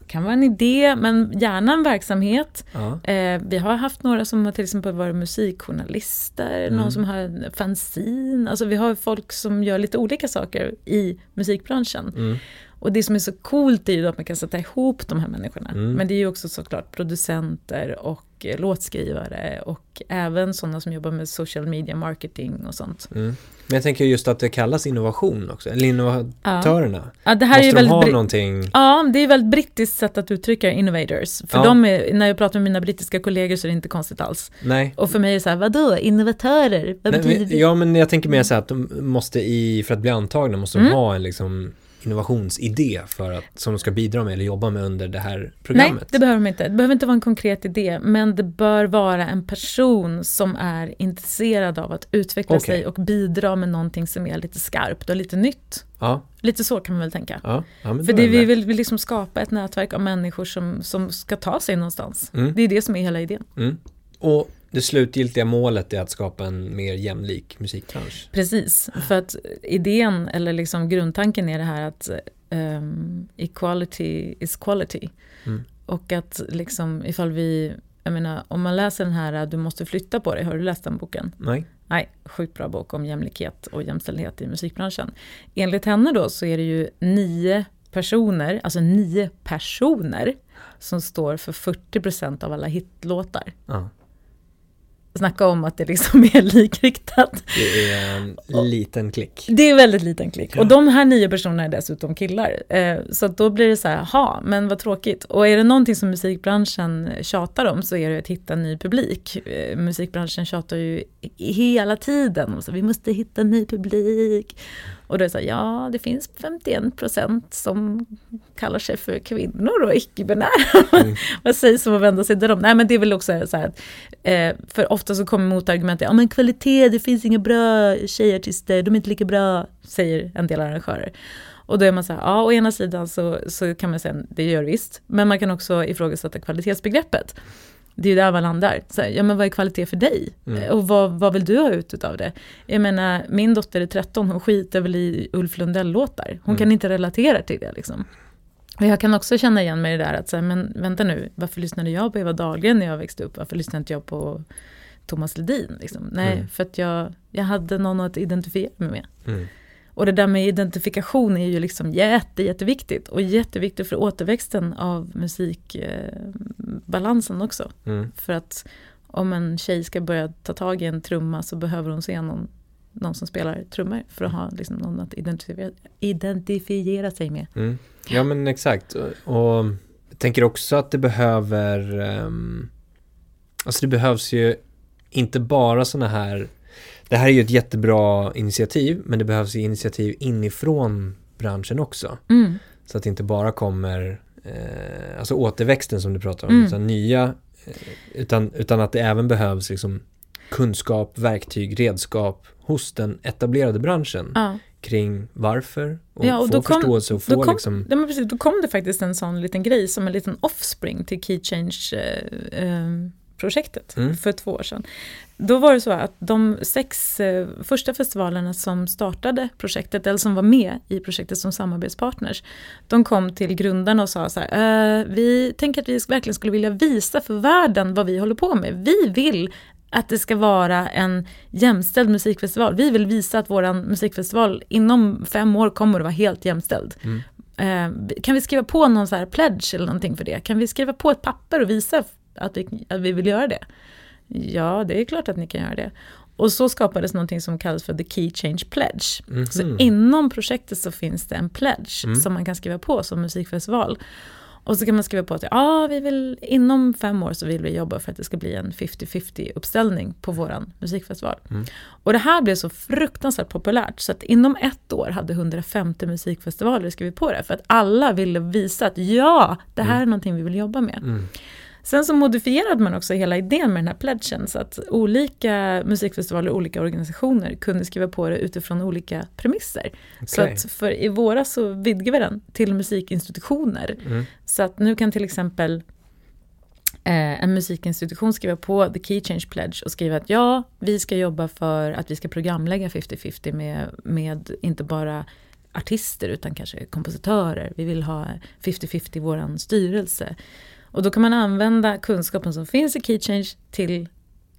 Kan vara en idé, men gärna en verksamhet. Ja. Eh, vi har haft några som har till exempel varit musikjournalister, Mm. någon som har en fanzine. Alltså vi har folk som gör lite olika saker i musikbranschen. Mm. Och det som är så coolt är ju att man kan sätta ihop de här människorna. Mm. Men det är ju också såklart producenter och eh, låtskrivare och även sådana som jobbar med social media marketing och sånt. Mm. Men jag tänker just att det kallas innovation också, eller innovatörerna. Ja, det här Måste är de ha någonting? Ja, det är ett väldigt brittiskt sätt att uttrycka innovators. För Ja. de är, när jag pratar med mina brittiska kollegor så är det inte konstigt alls. Nej. Och för mig är det så här, vadå, innovatörer? Vad Nej, betyder men, det? ja men jag tänker mer så här att de måste i, för att bli antagna måste de Mm. ha en liksom innovationsidé för att, som de ska bidra med eller jobba med under det här Nej, programmet. det behöver de inte. Det behöver inte vara en konkret idé, men det bör vara en person som är intresserad av att utveckla Okej. sig och bidra med någonting som är lite skarpt och lite nytt. Ja, Lite så kan man väl tänka. ja, ja För det vi vill, vill liksom skapa ett nätverk av människor som, som ska ta sig någonstans. Mm. Det är det som är hela idén. Mm. Och det slutgiltiga målet är att skapa en mer jämlik musikbransch. Precis, för att idén eller liksom grundtanken är det här att ehm, equality is quality. Mm. Och att liksom ifall vi, jag menar om man läser den här Du måste flytta på dig, har du läst den boken? Nej? Nej, sjukt bra bok om jämlikhet och jämställdhet i musikbranschen. Enligt henne då så är det ju nio personer, alltså nio personer som står för 40% av alla hitlåtar. Ja. Snacka om att det liksom är likriktat. Det är en liten klick. Det är väldigt liten klick. Ja. Och de här nio personerna är dessutom killar. Eh, så då blir det så här, ha, men vad tråkigt. Och är det någonting som musikbranschen tjatar om så är det att hitta ny publik. Eh, musikbranschen tjatar ju hela tiden om så vi måste hitta ny publik. Och då är det så här, ja, det finns 51 procent som kallar sig för kvinnor och icke-binära. Mm. Vad sägs om att vända sig till dem? Nej, men det är väl också så här, att, eh, för ofta så kommer motargumentet, ja men kvalitet, det finns inga bra tjejartister, de är inte lika bra, säger en del arrangörer. Och då är man så här, ja å ena sidan så, så kan man säga, det gör visst, men man kan också ifrågasätta kvalitetsbegreppet. Det är där man landar. Så här, ja men vad är kvalitet för dig? Mm. Och vad, vad vill du ha ut av det? Jag menar, min dotter är 13, hon skiter väl i Ulf Lundell-låtar. Hon Mm. kan inte relatera till det liksom. Och jag kan också känna igen mig i det där att, så här, men vänta nu, varför lyssnade jag på Eva Dahlgren när jag växte upp? Varför lyssnade inte jag på Thomas Ledin? Liksom? Nej, Mm. för att jag, jag hade någon att identifiera mig med. Och det där med identifikation är ju liksom jätte, jätteviktigt. Och jätteviktigt för återväxten av musikbalansen också. Mm. För att om en tjej ska börja ta tag i en trumma så behöver hon se någon någon som spelar trummor för att ha liksom, någon att identifiera, identifiera sig med. Mm. Ja men exakt. Och jag tänker också att det behöver, um, alltså det behövs ju inte bara sådana här, det här är ju ett jättebra initiativ, men det behövs ju initiativ inifrån branschen också. Mm. Så att det inte bara kommer, eh, alltså återväxten som du pratar om, Mm. utan nya, eh, utan, utan att det även behövs liksom kunskap, verktyg, redskap hos den etablerade branschen Ja. kring varför och, Ja, och få kom- förståelse och då få kom- liksom, Ja, men precis, då kom det faktiskt en sån liten grej som en liten offspring till Key Change-projektet Mm. för två år sedan. Då var det så att de sex eh, första festivalerna som startade projektet, eller som var med i projektet som samarbetspartners, de kom till grundarna och sa så här, eh, vi tänker att vi verkligen skulle vilja visa för världen vad vi håller på med. Vi vill att det ska vara en jämställd musikfestival. Vi vill visa att vår musikfestival inom fem år kommer att vara helt jämställd. Mm. Eh, kan vi skriva på någon så här pledge eller någonting för det? Kan vi skriva på ett papper och visa att vi, att vi vill göra det? Ja, det är klart att ni kan göra det. Och så skapades någonting som kallas för The Key Change Pledge. Mhm. Så inom projektet så finns det en pledge Mm. som man kan skriva på som musikfestival. Och så kan man skriva på att ja, vi vill, inom fem år så vill vi jobba för att det ska bli en 50-50 uppställning på våran musikfestival. Mm. Och det här blev så fruktansvärt populärt så att inom ett år hade 150 musikfestivaler skrivit på det. För att alla ville visa att ja, det här är någonting vi vill jobba med. Sen så modifierade man också hela idén med den här pledgen så att olika musikfestivaler och olika organisationer kunde skriva på det utifrån olika premisser. Så Okej. att för i våras så vidgade vi den till musikinstitutioner. Mm. Så att nu kan till exempel eh, en musikinstitution skriva på The Key Change Pledge och skriva att ja, vi ska jobba för att vi ska programlägga 50-50 med, med inte bara artister utan kanske kompositörer. Vi vill ha 50-50 i våran styrelse. Och då kan man använda kunskapen som finns i Key Change till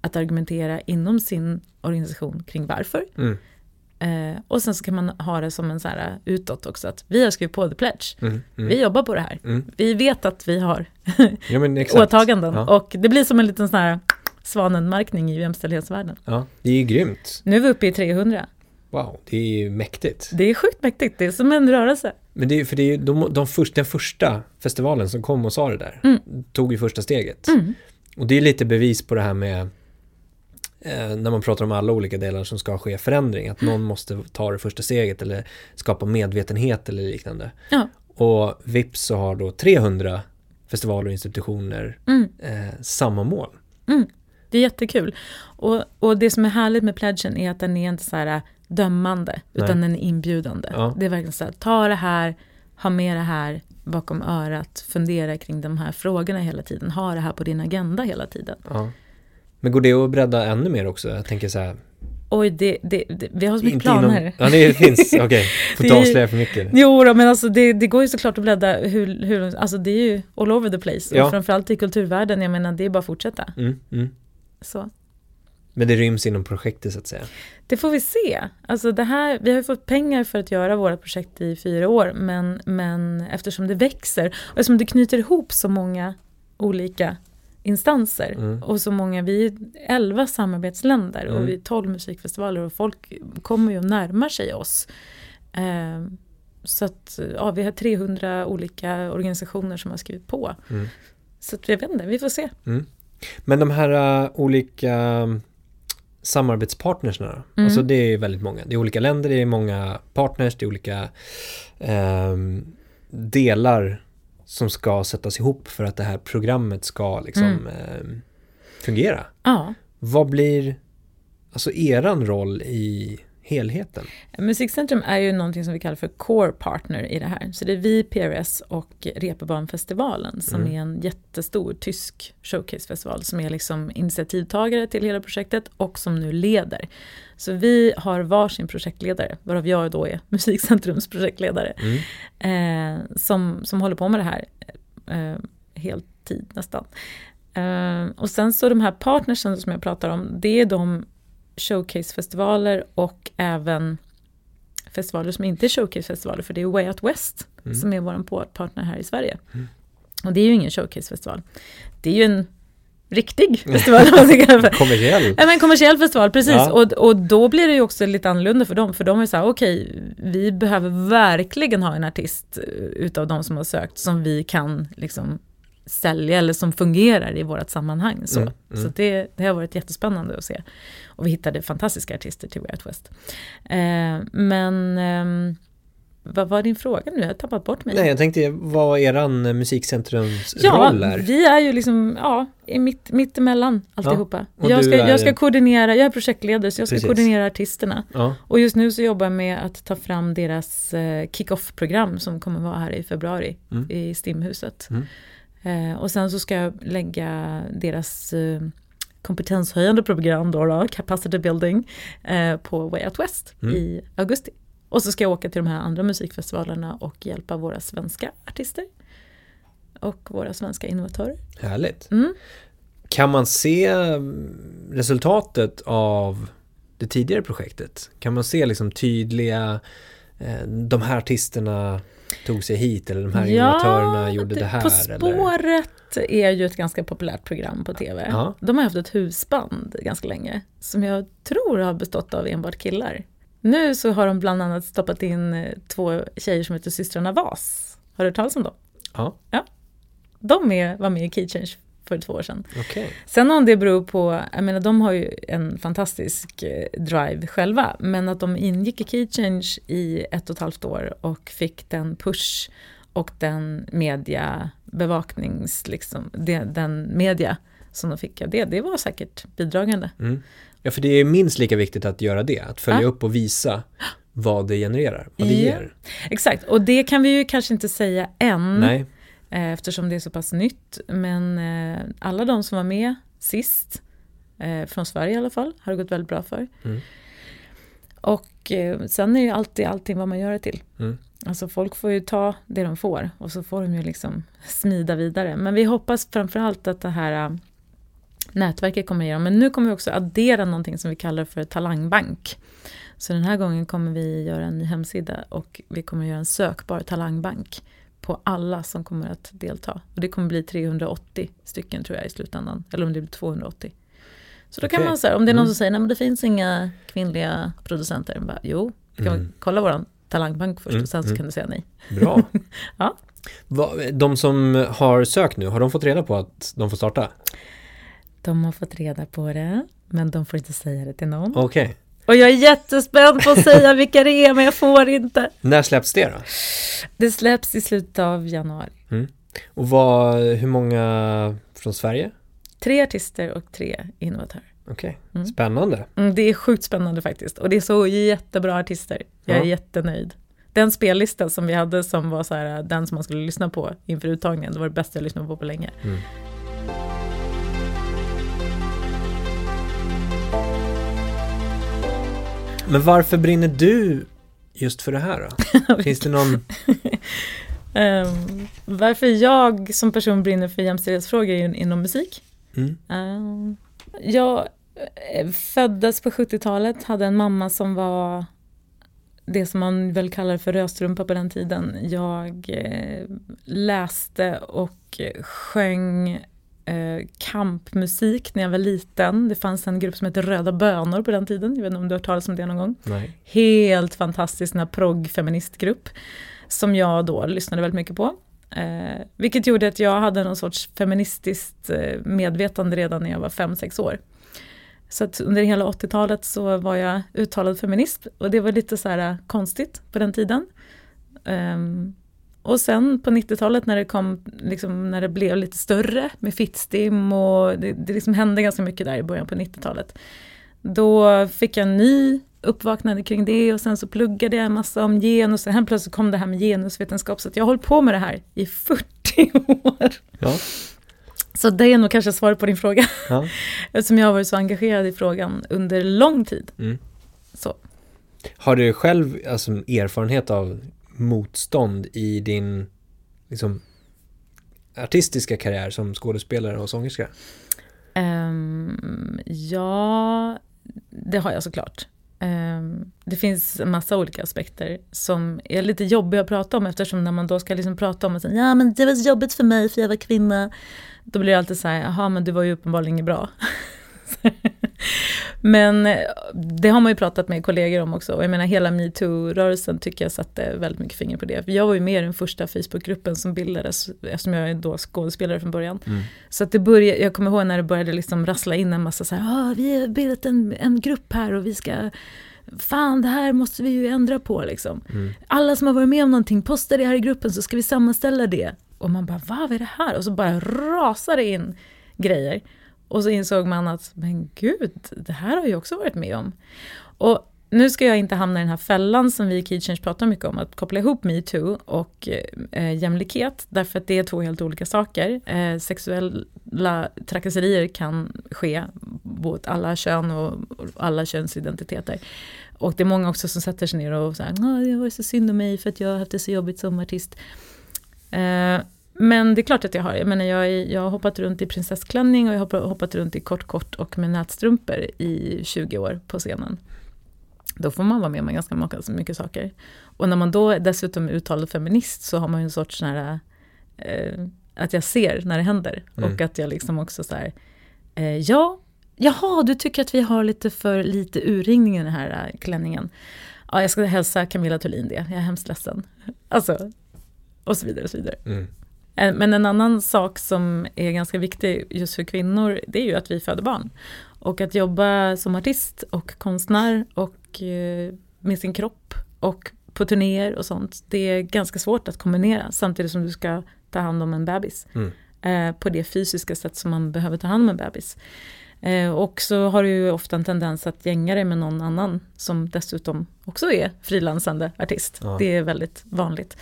att argumentera inom sin organisation kring varför. Mm. Eh, och sen så kan man ha det som en så här utåt också, att vi har skrivit på The Pledge. Mm. Mm. Vi jobbar på det här. Mm. Vi vet att vi har Ja åtaganden. Ja. Och det blir som en liten sån här svanenmärkning i jämställdhetsvärlden. Ja, det är ju grymt. Nu är vi uppe i 300. Wow, det är ju mäktigt. Det är sjukt mäktigt, det är som en rörelse. Men det är för det är ju de, de först, den första festivalen som kom och sa det där, Mm. tog ju första steget. Mm. Och det är lite bevis på det här med eh, när man pratar om alla olika delar som ska ske förändring, att någon måste ta det första steget eller skapa medvetenhet eller liknande. Ja. Och vips så har då 300 festivaler och institutioner Mm. eh, samma mål. Det är jättekul. Och, och det som är härligt med pledgen är att den är inte så här dömande, utan den är inbjudande. Ja. Det är verkligen så här, ta det här, ha med det här bakom örat, fundera kring de här frågorna hela tiden, ha det här på din agenda hela tiden. Ja. Men går det att bredda ännu mer också? Jag tänker så här. Oj, det, det, det, vi har så mycket planer. Inom, ja, det finns. Okej, får Det inte avslöja för mycket. Jo, då, men alltså det, det går ju såklart att bläddra hur, hur, alltså det är ju all over the place. Ja. Och framförallt i kulturvärlden, jag menar det är bara att fortsätta. Mm, mm. Så. Men det ryms inom projektet så att säga. Det får vi se. Alltså det här, vi har ju fått pengar för att göra våra projekt i fyra år, men, men eftersom det växer och eftersom det knyter ihop så många olika instanser Mm. och så många, vi är 11 samarbetsländer Mm. och vi är 12 musikfestivaler och folk kommer ju och närmar sig oss. Eh, så att ja, vi har 300 olika organisationer som har skrivit på. Mm. Så att jag vet inte, vi får se. Men de här uh, olika samarbetspartnersna då? Mm. Alltså det är väldigt många. Det är olika länder, det är många partners, det är olika ehm, delar som ska sättas ihop för att det här programmet ska liksom Mm. ehm, fungera. Ja. Vad blir alltså eran roll i helheten? Musikcentrum är ju någonting som vi kallar för core partner i det här. Så det är vi, PRS och Reeperbahn-festivalen som Mm. är en jättestor tysk showcasefestival som är liksom initiativtagare till hela projektet och som nu leder. Så vi har varsin projektledare, varav jag då är Musikcentrums projektledare, Mm. eh, som, som håller på med det här eh, heltid nästan. Eh, och sen så de här partnersen som jag pratar om, det är de showcasefestivaler och även festivaler som inte är showcasefestivaler, för det är Way Out West Mm. som är vår partner här i Sverige. Mm. Och det är ju ingen showcasefestival. Det är ju en riktig festival. kommersiell. Ja, men kommersiell festival, precis. Ja. Och, och då blir det ju också lite annorlunda för dem. För de är så här, okej, okay, vi behöver verkligen ha en artist eh, utav de som har sökt som vi kan liksom sälja eller som fungerar i vårt sammanhang. Så, mm, mm. så det, det, har varit jättespännande att se. Och vi hittade fantastiska artister till Way Out West. Eh, men eh, vad var din fråga nu? Jag har tappat bort mig. Nej, jag tänkte vad eran musikcentrums ja, roll är? vi är ju liksom, ja, mitt, mitt emellan alltihopa. Ja, jag, ska, är... jag ska koordinera, jag är projektledare så jag ska Precis. koordinera artisterna. Ja. Och just nu så jobbar jag med att ta fram deras eh, kick-off-program som kommer vara här i februari mm. i Stimhuset. Mm. Eh, och sen så ska jag lägga deras eh, kompetenshöjande program, då, då Capacity Building, eh, på Way Out West mm. i augusti. Och så ska jag åka till de här andra musikfestivalerna och hjälpa våra svenska artister. Och våra svenska innovatörer. Härligt. Mm. Kan man se mm, resultatet av det tidigare projektet? Kan man se liksom tydliga, de här artisterna tog sig hit eller de här ja, innovatörerna gjorde det här? På spåret eller? är ju ett ganska populärt program på tv. Ja. De har haft ett husband ganska länge som jag tror har bestått av enbart killar. Nu så har de bland annat stoppat in eh, två tjejer som heter systrarna Vas. Har du hört talas om dem? Ja. ja. De är, var med i Key Change för två år sedan. Okay. Sen om det beror på, jag menar de har ju en fantastisk eh, drive själva, men att de ingick i Key Change i ett och ett halvt år och fick den push och den media bevaknings, liksom, den media som de fick av det, det var säkert bidragande. Mm. Ja, för det är minst lika viktigt att göra det, att följa ja. upp och visa vad det genererar, vad det ja. ger. Exakt, och det kan vi ju kanske inte säga än, Nej. Eh, eftersom det är så pass nytt. Men eh, alla de som var med sist, eh, från Sverige i alla fall, har det gått väldigt bra för. Mm. Och sen är ju alltid allting vad man gör det till. Mm. Alltså folk får ju ta det de får och så får de ju liksom smida vidare. Men vi hoppas framförallt att det här nätverket kommer igenom. Men nu kommer vi också addera någonting som vi kallar för talangbank. Så den här gången kommer vi göra en ny hemsida och vi kommer göra en sökbar talangbank på alla som kommer att delta. Och det kommer bli 380 stycken tror jag i slutändan. Eller om det blir 280. Så då okay. kan man säga, om det är någon mm. som säger nej men det finns inga kvinnliga producenter. Bara, jo, du kan mm. kolla våran talangbank först mm. och sen så mm. kan du säga nej. Bra. ja. De som har sökt nu, har de fått reda på att de får starta? De har fått reda på det, men de får inte säga det till någon. Okej. Okay. Och jag är jättespänd på att säga vilka det är, men jag får inte. När släpps det då? Det släpps i slutet av januari. Mm. Och vad, hur många från Sverige? Tre artister och tre innovatörer. Okej, okay. mm. spännande. Mm, det är sjukt spännande faktiskt. Och det är så jättebra artister. Jag är ja. jättenöjd. Den spellista som vi hade som var så här, den som man skulle lyssna på inför uttagningen, det var det bästa jag lyssnat på på länge. Mm. Men varför brinner du just för det här då? Finns det någon... um, varför jag som person brinner för jämställdhetsfrågor inom musik? Mm. Um, jag eh, föddes på 70-talet, hade en mamma som var det som man väl kallar för rödstrumpa på den tiden. Jag eh, läste och sjöng eh, kampmusik när jag var liten. Det fanns en grupp som hette Röda Bönor på den tiden. Jag vet inte om du har hört talas om det någon gång? Nej. Helt fantastisk, progg-feministgrupp. Som jag då lyssnade väldigt mycket på. Eh, vilket gjorde att jag hade någon sorts feministiskt eh, medvetande redan när jag var 5-6 år. Så att under hela 80-talet så var jag uttalad feminist och det var lite så här eh, konstigt på den tiden. Um, och sen på 90-talet när det kom, liksom, när det blev lite större med Fittstim och det, det liksom hände ganska mycket där i början på 90-talet. Då fick jag en ny uppvaknande kring det och sen så pluggade jag en massa om genus och helt plötsligt kom det här med genusvetenskap så att jag har hållit på med det här i 40 år. Ja. Så det är nog kanske svaret på din fråga. Ja. Eftersom jag har varit så engagerad i frågan under lång tid. Mm. Så. Har du själv alltså, erfarenhet av motstånd i din liksom, artistiska karriär som skådespelare och sångerska? Um, ja, det har jag såklart. Um, det finns en massa olika aspekter som är lite jobbiga att prata om eftersom när man då ska liksom prata om att ja men det var jobbigt för mig för jag var kvinna. Då blir det alltid så här, jaha men du var ju uppenbarligen inget bra. Men eh, det har man ju pratat med kollegor om också. Och jag menar hela metoo-rörelsen tycker jag satte väldigt mycket finger på det. För jag var ju med i den första Facebookgruppen som bildades eftersom jag är då skådespelare från början. Mm. Så att det började, jag kommer ihåg när det började liksom rassla in en massa så här, ah, vi har bildat en, en grupp här och vi ska Fan, det här måste vi ju ändra på liksom. Mm. Alla som har varit med om någonting, posta det här i gruppen så ska vi sammanställa det. Och man bara, vad är det här? Och så bara rasar det in grejer. Och så insåg man att, men gud, det här har jag också varit med om. Och nu ska jag inte hamna i den här fällan som vi i Keychange pratar mycket om, att koppla ihop metoo och eh, jämlikhet, därför att det är två helt olika saker. Eh, sexuella trakasserier kan ske mot alla kön och, och alla könsidentiteter. Och det är många också som sätter sig ner och säger, det var så synd om mig för att jag har haft det så jobbigt som artist. Eh, men det är klart att jag har. Jag, menar, jag, jag har hoppat runt i prinsessklänning och jag har hoppat runt i kort kort och med nätstrumpor i 20 år på scenen. Då får man vara med om ganska mycket saker. Och när man då dessutom är uttalad feminist så har man ju en sorts sån här, eh, att jag ser när det händer. Mm. Och att jag liksom också så här, eh, ja, jaha, du tycker att vi har lite för lite urringning i den här klänningen. Ja, jag ska hälsa Camilla Thulin det, jag är hemskt ledsen. Alltså, och så vidare och så vidare. Mm. Eh, men en annan sak som är ganska viktig just för kvinnor, det är ju att vi föder barn. Och att jobba som artist och konstnär och eh, med sin kropp och på turnéer och sånt, det är ganska svårt att kombinera samtidigt som du ska ta hand om en bebis. Mm. Eh, på det fysiska sätt som man behöver ta hand om en bebis. Och så har du ju ofta en tendens att gänga dig med någon annan som dessutom också är frilansande artist. Ja. Det är väldigt vanligt.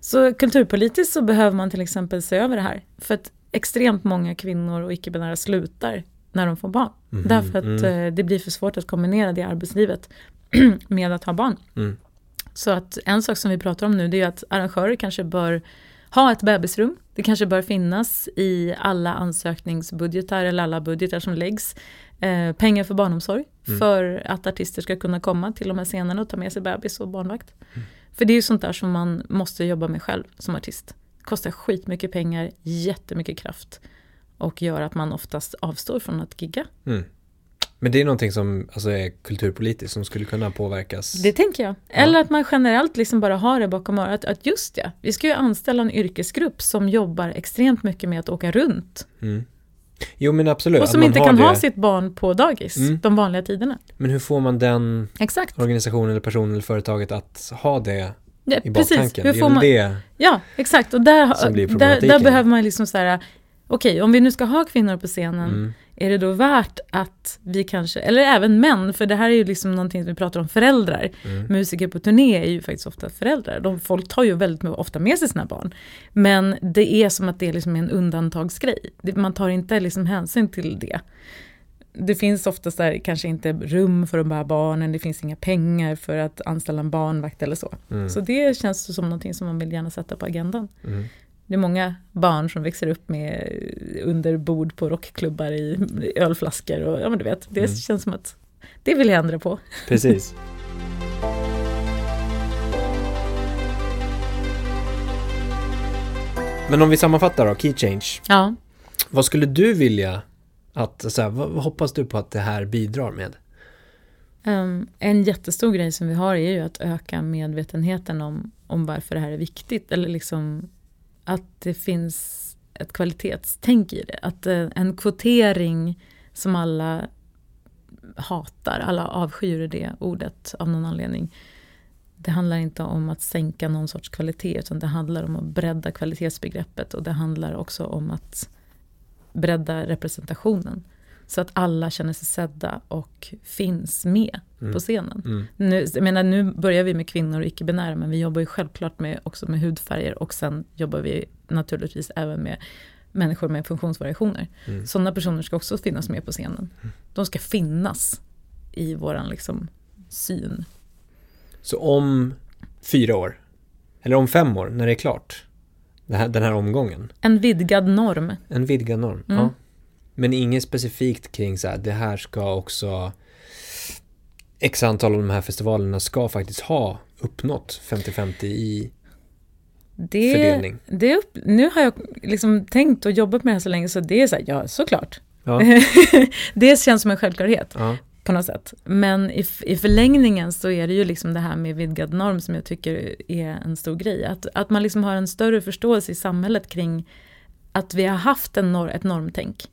Så kulturpolitiskt så behöver man till exempel se över det här. För att extremt många kvinnor och icke-binära slutar när de får barn. Mm, Därför att mm. Eh, det blir för svårt att kombinera det i arbetslivet med att ha barn. Mm. Så att en sak som vi pratar om nu det är att arrangörer kanske bör ha ett bebisrum. Det kanske bör finnas i alla ansökningsbudgetar eller alla budgetar som läggs. Eh, pengar för barnomsorg mm. för att artister ska kunna komma till de här scenerna och ta med sig bebis och barnvakt. Mm. För det är ju sånt där som man måste jobba med själv som artist. Kostar skitmycket pengar, jättemycket kraft och gör att man oftast avstår från att gigga. Mm. Men det är någonting som alltså, är kulturpolitiskt som skulle kunna påverkas? Det tänker jag. Eller ja. att man generellt liksom bara har det bakom örat. Att just ja, vi ska ju anställa en yrkesgrupp som jobbar extremt mycket med att åka runt. Mm. Jo men absolut. Och som inte kan det... ha sitt barn på dagis mm. de vanliga tiderna. Men hur får man den Exakt. organisationen eller personen eller företaget att ha det ja, i baktanken? Hur får man... det Ja, exakt. Och där, där, där behöver man liksom så här, okej, okay, om vi nu ska ha kvinnor på scenen, mm är det då värt att vi kanske, eller även män, för det här är ju liksom någonting som vi pratar om föräldrar. Mm. Musiker på turné är ju faktiskt ofta föräldrar. De, folk tar ju väldigt ofta med sig sina barn. Men det är som att det är liksom en undantagsgrej. Man tar inte liksom hänsyn till det. Det finns oftast kanske inte rum för de här barnen, det finns inga pengar för att anställa en barnvakt eller så. Mm. Så det känns som någonting som man vill gärna sätta på agendan. Mm. Det är många barn som växer upp med under bord på rockklubbar i ölflaskor och ja men du vet, det mm. känns som att det vill jag ändra på. Precis. Men om vi sammanfattar då, Key Change. Ja. Vad skulle du vilja att, så här, vad hoppas du på att det här bidrar med? Um, en jättestor grej som vi har är ju att öka medvetenheten om, om varför det här är viktigt. Eller liksom att det finns ett kvalitetstänk i det. Att eh, en kvotering som alla hatar, alla avskyr det ordet av någon anledning. Det handlar inte om att sänka någon sorts kvalitet utan det handlar om att bredda kvalitetsbegreppet och det handlar också om att bredda representationen. Så att alla känner sig sedda och finns med mm. på scenen. Mm. Nu, jag menar, nu börjar vi med kvinnor och icke-binära men vi jobbar ju självklart med, också med hudfärger och sen jobbar vi naturligtvis även med människor med funktionsvariationer. Mm. Sådana personer ska också finnas med på scenen. Mm. De ska finnas i våran liksom, syn. Så om fyra år, eller om fem år, när det är klart, den här, den här omgången? En vidgad norm. En vidgad norm, mm. ja. Men inget specifikt kring så här, det här ska också x antal av de här festivalerna ska faktiskt ha uppnått 50-50 i det, fördelning? Det upp, nu har jag liksom tänkt och jobbat med det här så länge så det är så här, ja såklart. Ja. det känns som en självklarhet. Ja. På något sätt. Men i, i förlängningen så är det ju liksom det här med vidgad norm som jag tycker är en stor grej. Att, att man liksom har en större förståelse i samhället kring att vi har haft en nor ett normtänk.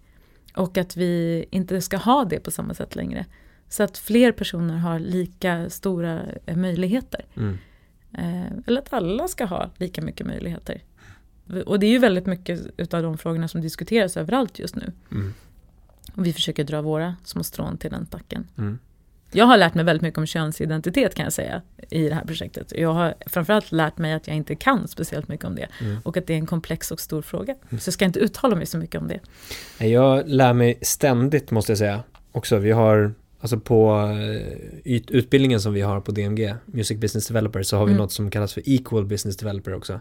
Och att vi inte ska ha det på samma sätt längre. Så att fler personer har lika stora eh, möjligheter. Mm. Eh, eller att alla ska ha lika mycket möjligheter. Och det är ju väldigt mycket av de frågorna som diskuteras överallt just nu. Mm. Och vi försöker dra våra små strån till den stacken. Mm. Jag har lärt mig väldigt mycket om könsidentitet kan jag säga i det här projektet. Jag har framförallt lärt mig att jag inte kan speciellt mycket om det. Mm. Och att det är en komplex och stor fråga. Mm. Så jag ska inte uttala mig så mycket om det. Jag lär mig ständigt måste jag säga. Också, vi har Alltså på eh, utbildningen som vi har på DMG, Music Business Developer, så har vi mm. något som kallas för Equal Business Developer också.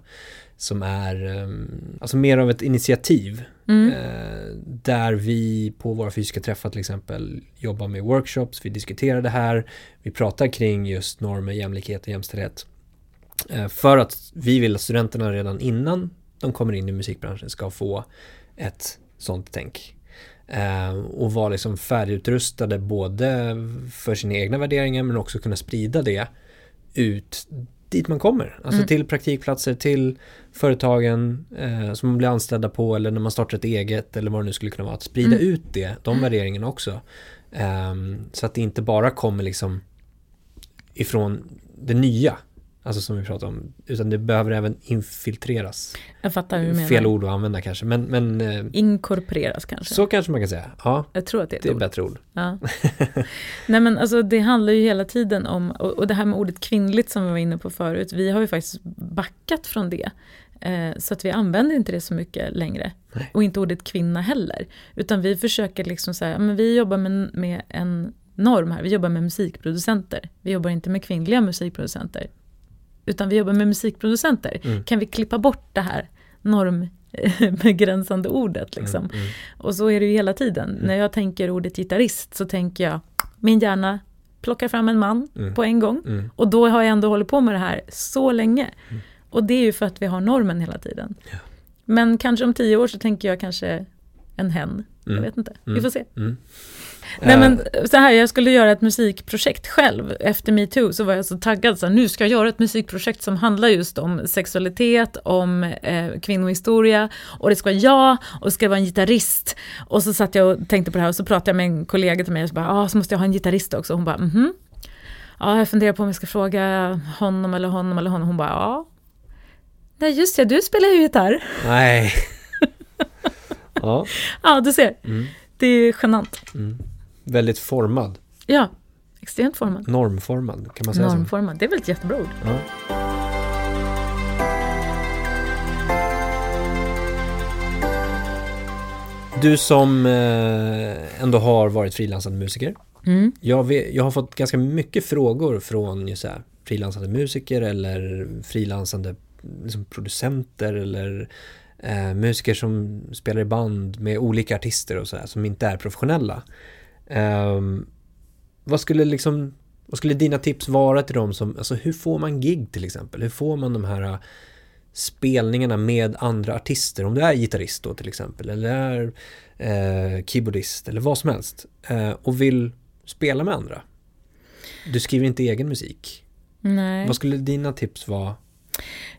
Som är um, alltså mer av ett initiativ. Mm. Uh, där vi på våra fysiska träffar till exempel jobbar med workshops, vi diskuterar det här, vi pratar kring just normer, jämlikhet och jämställdhet. Uh, för att vi vill att studenterna redan innan de kommer in i musikbranschen ska få ett sånt tänk Eh, och vara liksom färdigutrustade både för sina egna värderingar men också kunna sprida det ut dit man kommer. Alltså mm. till praktikplatser, till företagen eh, som man blir anställda på eller när man startar ett eget eller vad det nu skulle kunna vara. Att sprida mm. ut det, de mm. värderingarna också. Eh, så att det inte bara kommer liksom ifrån det nya Alltså som vi pratade om. Utan det behöver även infiltreras. Jag fattar hur du menar. Fel ord att använda kanske. Men, men, eh, Inkorporeras kanske. Så kanske man kan säga. Ja, jag tror att det är ett Det är ett bättre ord. Ja. Nej men alltså det handlar ju hela tiden om, och, det här med ordet kvinnligt som vi var inne på förut. Vi har ju faktiskt backat från det. Eh, så att vi använder inte det så mycket längre. Nej. Och inte ordet kvinna heller. Utan vi försöker liksom säga, men vi jobbar med, med en norm här. Vi jobbar med musikproducenter. Vi jobbar inte med kvinnliga musikproducenter utan vi jobbar med musikproducenter. Mm. Kan vi klippa bort det här normbegränsande ordet? Liksom? Mm, mm. Och så är det ju hela tiden. Mm. När jag tänker ordet gitarrist så tänker jag, min hjärna plockar fram en man mm. på en gång. Mm. Och då har jag ändå hållit på med det här så länge. Och det är ju för att vi har normen hela tiden. Ja. Men kanske om tio år så tänker jag kanske en hen. Jag vet inte, vi får se. Nej men så här, jag skulle göra ett musikprojekt själv. Efter metoo så var jag så taggad, så här, nu ska jag göra ett musikprojekt som handlar just om sexualitet, om eh, kvinnohistoria och det ska vara jag och det ska vara en gitarrist. Och så satt jag och tänkte på det här och så pratade jag med en kollega till mig och så bara, ah, så måste jag ha en gitarrist också. Hon bara, mhm. Ja, jag funderar på om jag ska fråga honom eller honom eller honom. Hon bara, ja. Nej, just det, du spelar ju gitarr. Nej. Ja. ja, du ser. Mm. Det är genant. Mm. Väldigt formad. Ja, extremt formad. Normformad, kan man säga Normformad, så? det är väl ett jättebra ord. Ja. Du som eh, ändå har varit frilansande musiker. Mm. Jag, vet, jag har fått ganska mycket frågor från just här, frilansande musiker eller frilansande liksom, producenter eller eh, musiker som spelar i band med olika artister och så här, som inte är professionella. Um, vad skulle liksom vad skulle dina tips vara till dem som, alltså hur får man gig till exempel? Hur får man de här äh, spelningarna med andra artister? Om du är gitarrist då till exempel, eller är eh, keyboardist eller vad som helst eh, och vill spela med andra. Du skriver inte egen musik. Nej. Vad skulle dina tips vara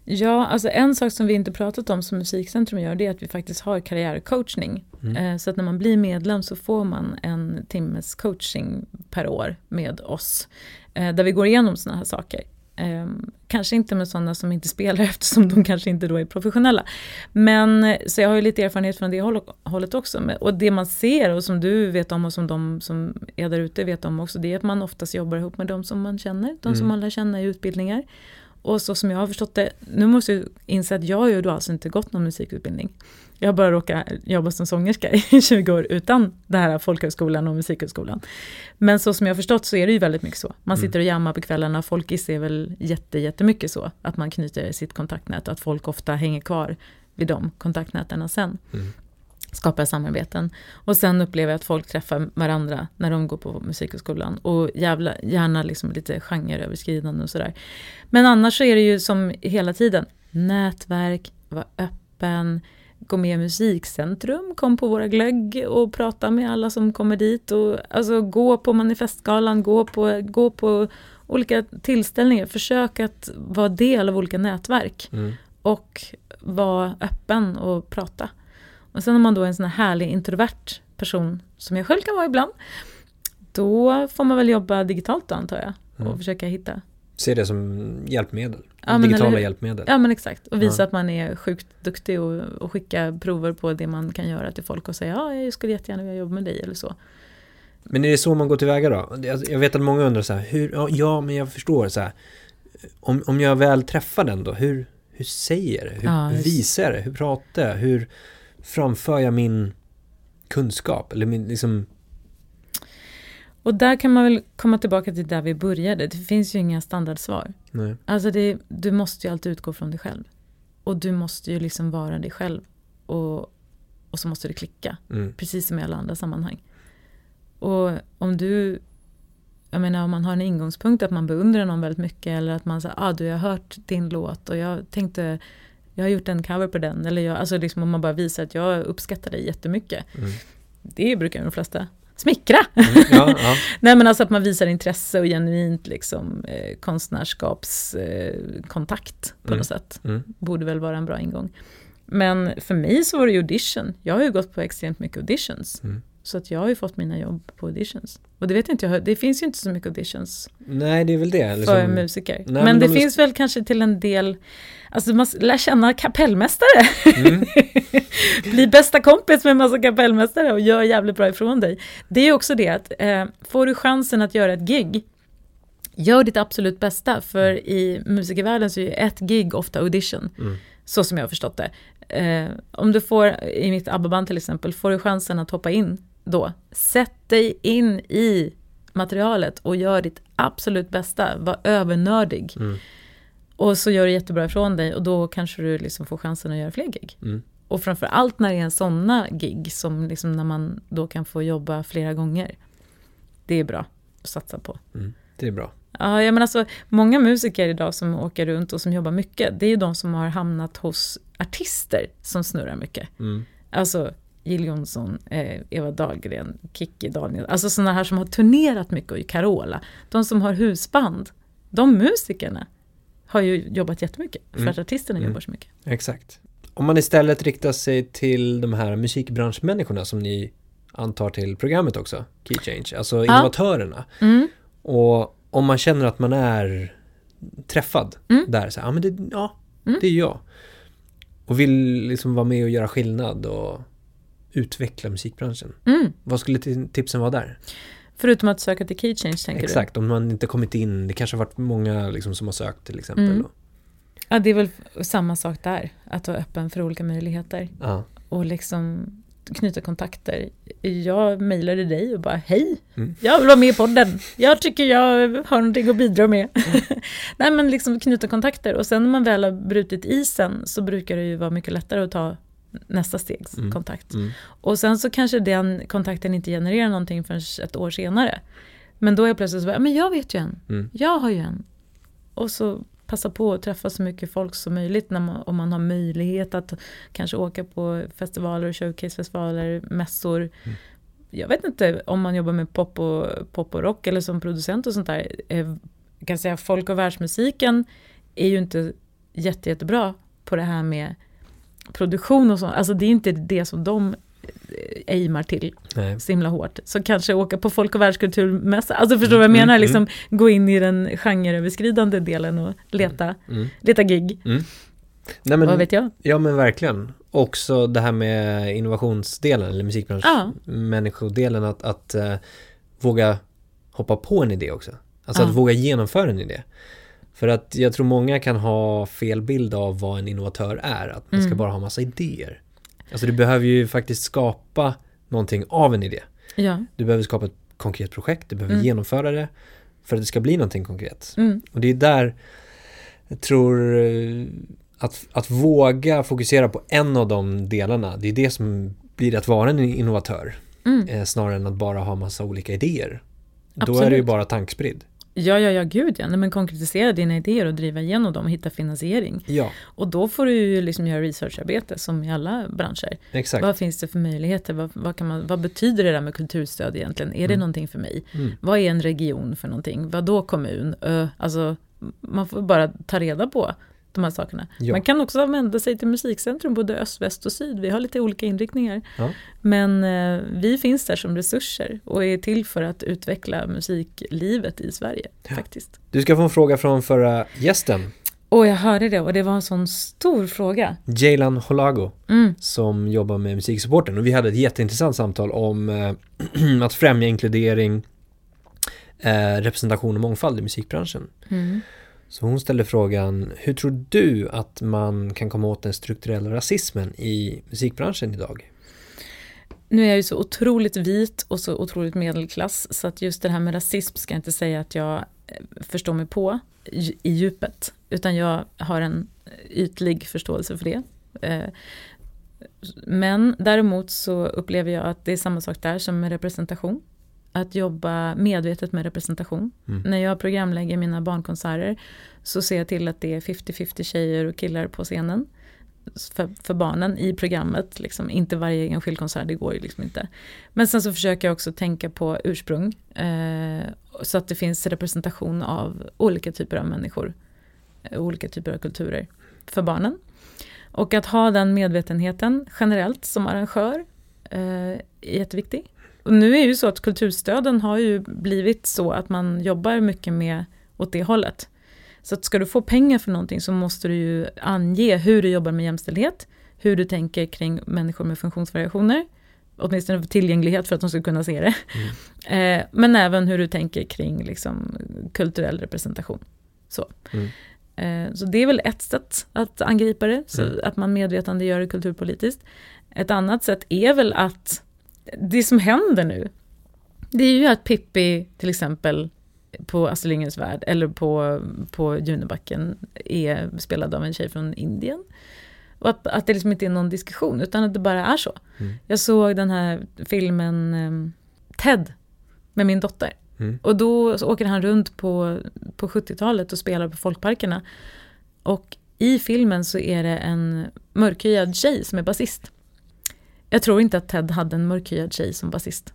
Ja, alltså en sak som vi inte pratat om som Musikcentrum gör det är att vi faktiskt har karriärcoachning. Mm. Eh, så att när man blir medlem så får man en timmes coaching per år med oss. Eh, där vi går igenom sådana här saker. Ehm, kanske inte med sådana som inte spelar eftersom de kanske inte då är professionella. Men så jag har ju lite erfarenhet från det hållet också. Och det man ser och som du vet om och som de som är där ute vet om också det är att man oftast jobbar ihop med de som man känner. De som mm. man lär känna i utbildningar. Och så som jag har förstått det, nu måste jag inse att jag har ju då alltså inte gått någon musikutbildning. Jag har bara råkat jobba som sångerska i 20 år utan det här folkhögskolan och musikhögskolan. Men så som jag har förstått så är det ju väldigt mycket så. Man mm. sitter och jammar på kvällarna, folkis är väl jätte, jättemycket så. Att man knyter sitt kontaktnät och att folk ofta hänger kvar vid de kontaktnäten sen. Mm. Skapar samarbeten. Och sen upplever jag att folk träffar varandra när de går på musikhögskolan. Och jävla, gärna liksom lite genreöverskridande och sådär. Men annars så är det ju som hela tiden nätverk, vara öppen, gå med i Musikcentrum, kom på våra glögg och prata med alla som kommer dit. Och, alltså gå på manifestgalan, gå på, gå på olika tillställningar. Försök att vara del av olika nätverk. Mm. Och vara öppen och prata. Och sen om man då är en sån här härlig introvert person, som jag själv kan vara ibland, då får man väl jobba digitalt då antar jag. Och Mm. försöka hitta. Se det som hjälpmedel. Ja, Digitala hjälpmedel. Ja men exakt. Och visa Ja. att man är sjukt duktig och, och skicka prover på det man kan göra till folk och säga ja, jag skulle jättegärna vilja jobba med dig eller så. Men är det så man går tillväga då? Jag jag vet att många undrar så här, hur, ja, men jag förstår så här. Om, om jag väl träffar den då, hur, hur säger jag det? Hur, Ja, visar jag det? Hur pratar jag? Hur framför jag min kunskap? Eller min, liksom, Och där kan man väl komma tillbaka till där vi började. Det finns ju inga standardsvar. nej. Alltså det, du måste ju alltid utgå från dig själv. Och du måste ju liksom vara dig själv. Och, och så måste det klicka. Mm. Precis som i alla andra sammanhang. Och om du, jag menar om man har en ingångspunkt att man beundrar någon väldigt mycket eller att man säger, ah du jag har hört din låt och jag tänkte, jag har gjort en cover på den. Eller jag, alltså liksom om man bara visar att jag uppskattar dig jättemycket. Mm. Det brukar de flesta smickra. Mm. Ja, ja. Nej men alltså att man visar intresse och genuint liksom eh, konstnärskapskontakt eh, på Mm. något sätt. Mm. Borde väl vara en bra ingång. Men för mig så var det ju audition. Jag har ju gått på extremt mycket auditions. Mm. Så att jag har ju fått mina jobb på auditions. Och det vet inte, jag, det finns ju inte så mycket auditions Nej, det är väl det. för Liksom, musiker. Nej, men, men det de- finns väl kanske till en del, alltså man lär känna kapellmästare. Mm. Bli bästa kompis med en massa kapellmästare och gör jävligt bra ifrån dig. Det är också det att eh, får du chansen att göra ett gig, gör ditt absolut bästa. För i musikervärlden så är ju ett gig ofta audition. Mm. Så som jag har förstått det. Eh, om du får, i mitt ABBA-band till exempel, får du chansen att hoppa in då, sätt dig in i materialet och gör ditt absolut bästa. Var övernördig. Mm. Och så gör du jättebra ifrån dig och då kanske du liksom får chansen att göra fler gig. Mm. Och framför allt när det är en sådana gig som liksom när man då kan få jobba flera gånger. Det är bra att satsa på. Mm. Det är bra. Ja, jag menar alltså, många musiker idag som åker runt och som jobbar mycket, det är ju de som har hamnat hos artister som snurrar mycket. Mm. Alltså Jill Johnson, eh, Eva Dahlgren, Kikki Daniel, alltså sådana här som har turnerat mycket och Carola. De som har husband, de musikerna har ju jobbat jättemycket för Mm. att artisterna Mm. jobbar så mycket. Exakt. Om man istället riktar sig till de här musikbranschmänniskorna som ni antar till programmet också, Key Change, alltså innovatörerna. Mm. Och om man känner att man är träffad Mm. där, så här, ja men det, ja, Mm. det är jag. Och vill liksom vara med och göra skillnad och utveckla musikbranschen. Mm. Vad skulle ti- tipsen vara där? Förutom att söka till Key Change tänker Exakt, om man inte kommit in, det kanske har varit många liksom som har sökt till exempel. Mm. Du? Ja, det är väl samma sak där, att vara öppen för olika möjligheter. ja. och liksom knyta kontakter. Jag mejlade dig och bara hej, Mm. jag vill vara med i podden. Jag tycker jag har någonting att bidra med. Nej men liksom knyta kontakter och sen när man väl har brutit isen så brukar det ju vara mycket lättare att ta nästa stegs Mm. kontakt. Mm. Och sen så kanske den kontakten inte genererar någonting förrän ett år senare. Men då är jag plötsligt så bara, men jag vet ju en, Mm. jag har ju en. Och så passa på att träffa så mycket folk som möjligt när man, om man har möjlighet att kanske åka på festivaler, showcasefestivaler, mässor. Mm. Jag vet inte om man jobbar med pop och, pop och rock eller som producent och sånt där. Eh, Jag kan säga folk och världsmusiken är ju inte jätte, jättebra på det här med produktion och sånt. Alltså det är inte det som de eh, aimar till Nej. så himla hårt. Så kanske åka på folk och världskulturmässa, alltså förstår du vad jag Mm, menar? mm, Liksom gå in i den genreöverskridande delen och leta, Mm. leta gig. Nej, men, vad vet jag? Ja men verkligen. Också det här med innovationsdelen eller Ja. musikbranschmänniskodelen att, att eh, våga hoppa på en idé också. Alltså Ja. att våga genomföra en idé. För att jag tror många kan ha fel bild av vad en innovatör är. Att man ska Mm. bara ha massa idéer. Alltså du behöver ju faktiskt skapa någonting av en idé. Ja. Du behöver skapa ett konkret projekt, du behöver Mm. genomföra det för att det ska bli någonting konkret. Mm. Och det är där jag tror eh, att, att våga fokusera på en av de delarna, det är det som blir att vara en innovatör Mm. eh, snarare än att bara ha massa olika idéer. Då Absolut. är det ju bara tankspridd. Ja, ja, ja, gud ja. Nej, men konkretisera dina idéer och driva igenom dem och hitta finansiering. Ja, Och då får du ju liksom göra researcharbete som i alla branscher. exakt. Vad finns det för möjligheter? Vad, vad, kan man, vad betyder det där med kulturstöd egentligen? Är det Mm. någonting för mig? Mm. Vad är en region för någonting? Vad då kommun? Ö, alltså, man får bara ta reda på de här sakerna. Ja. Man kan också vända sig till musikcentrum, både öst, väst och syd. Vi har lite olika inriktningar. Ja. Men eh, vi finns där som resurser och är till för att utveckla musiklivet i Sverige. Ja. faktiskt. Du ska få en fråga från förra gästen, Och jag hörde det och det var en sån stor fråga. Jaylan Holago, Mm. som jobbar med musiksupporten. Och vi hade ett jätteintressant samtal om eh, att främja inkludering, eh, representation och mångfald i musikbranschen. Mm. Så hon ställde frågan, hur tror du att man kan komma åt den strukturella rasismen i musikbranschen idag? Nu är jag ju så otroligt vit och så otroligt medelklass så att just det här med rasism ska jag inte säga att jag eh, förstår mig på i djupet. Utan jag har en eh, ytlig förståelse för det. Eh, men däremot så upplever jag att det är samma sak där som med representation. Att jobba medvetet med representation. Mm. När jag programlägger mina barnkonserter så ser jag till att det är 50-50 tjejer och killar på scenen. För, för barnen i programmet, liksom, inte varje enskild konsert, det går ju liksom inte. Men sen så försöker jag också tänka på ursprung. Eh, så att det finns representation av olika typer av människor. eh, Olika typer av kulturer för barnen. Och att ha den medvetenheten generellt som arrangör eh, är jätteviktig. Och nu är det ju så att kulturstöden har ju blivit så att man jobbar mycket med åt det hållet. Så att ska du få pengar för någonting så måste du ju ange hur du jobbar med jämställdhet, hur du tänker kring människor med funktionsvariationer, åtminstone för tillgänglighet för att de ska kunna se det. Eh, men även hur du tänker kring liksom, kulturell representation. Så. Mm. Eh, så det är väl ett sätt att angripa det, så Mm. att man medvetande gör det kulturpolitiskt. Ett annat sätt är väl att det som händer nu, det är ju att Pippi till exempel på Astrid Lindgrens Värld eller på, på Junibacken är spelad av en tjej från Indien. Och att, att det liksom inte är någon diskussion utan att det bara är så. Mm. Jag såg den här filmen eh, Ted med min dotter. Mm. Och då åker han runt på, på 70-talet och spelar på folkparkerna. Och i filmen så är det en mörkhyad tjej som är basist. Jag tror inte att Ted hade en mörkhyad tjej som basist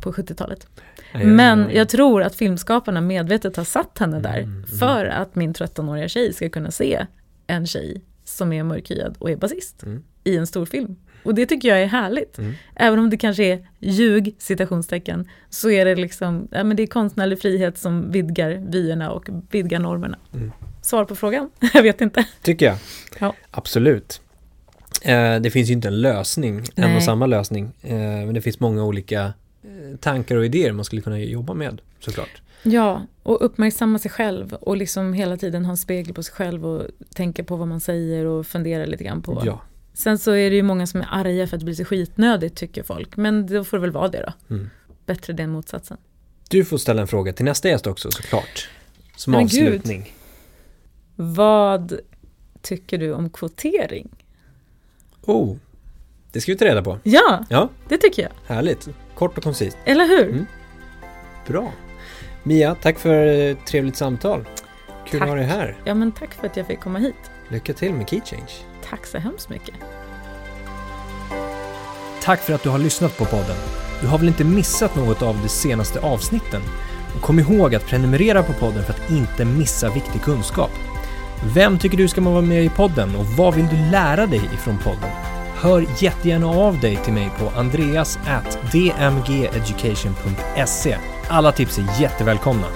på 70-talet. Nej, Men jag tror att filmskaparna medvetet har satt henne där Mm, mm. för att min 13-åriga tjej ska kunna se en tjej som är mörkhyad och är basist Mm. i en stor film. Och det tycker jag är härligt. Mm. Även om det kanske är ljug, citationstecken, så är det liksom, ja, men det är konstnärlig frihet som vidgar vyerna och vidgar normerna. Mm. Svar på frågan? Jag vet inte. Tycker jag. Ja. Absolut. Eh, det finns ju inte en lösning, en Nej. och samma lösning. Eh, men det finns många olika eh, tankar och idéer man skulle kunna jobba med såklart. Ja, och uppmärksamma sig själv och liksom hela tiden ha en spegel på sig själv och tänka på vad man säger och fundera lite grann på. Ja. Sen så är det ju många som är arga för att det blir så skitnödigt tycker folk, men då får det väl vara det då. Mm. Bättre det än motsatsen. Du får ställa en fråga till nästa gäst också såklart. Som Men gud. avslutning. Vad tycker du om kvotering? Oh, det ska vi ta reda på. Ja, Ja, det tycker jag. härligt. Kort och koncist. Eller hur? Mm. Bra. Mia, tack för ett trevligt samtal. Kul Tack. att ha dig här. Ja, men tack för att jag fick komma hit. Lycka till med Key Change. Tack så hemskt mycket. Tack för att du har lyssnat på podden. Du har väl inte missat något av de senaste avsnitten? Och kom ihåg att prenumerera på podden för att inte missa viktig kunskap. Vem tycker du ska vara med i podden och vad vill du lära dig ifrån podden? Hör jättegärna av dig till mig på andreas@dmgeducation.se. Alla tips är jättevälkomna.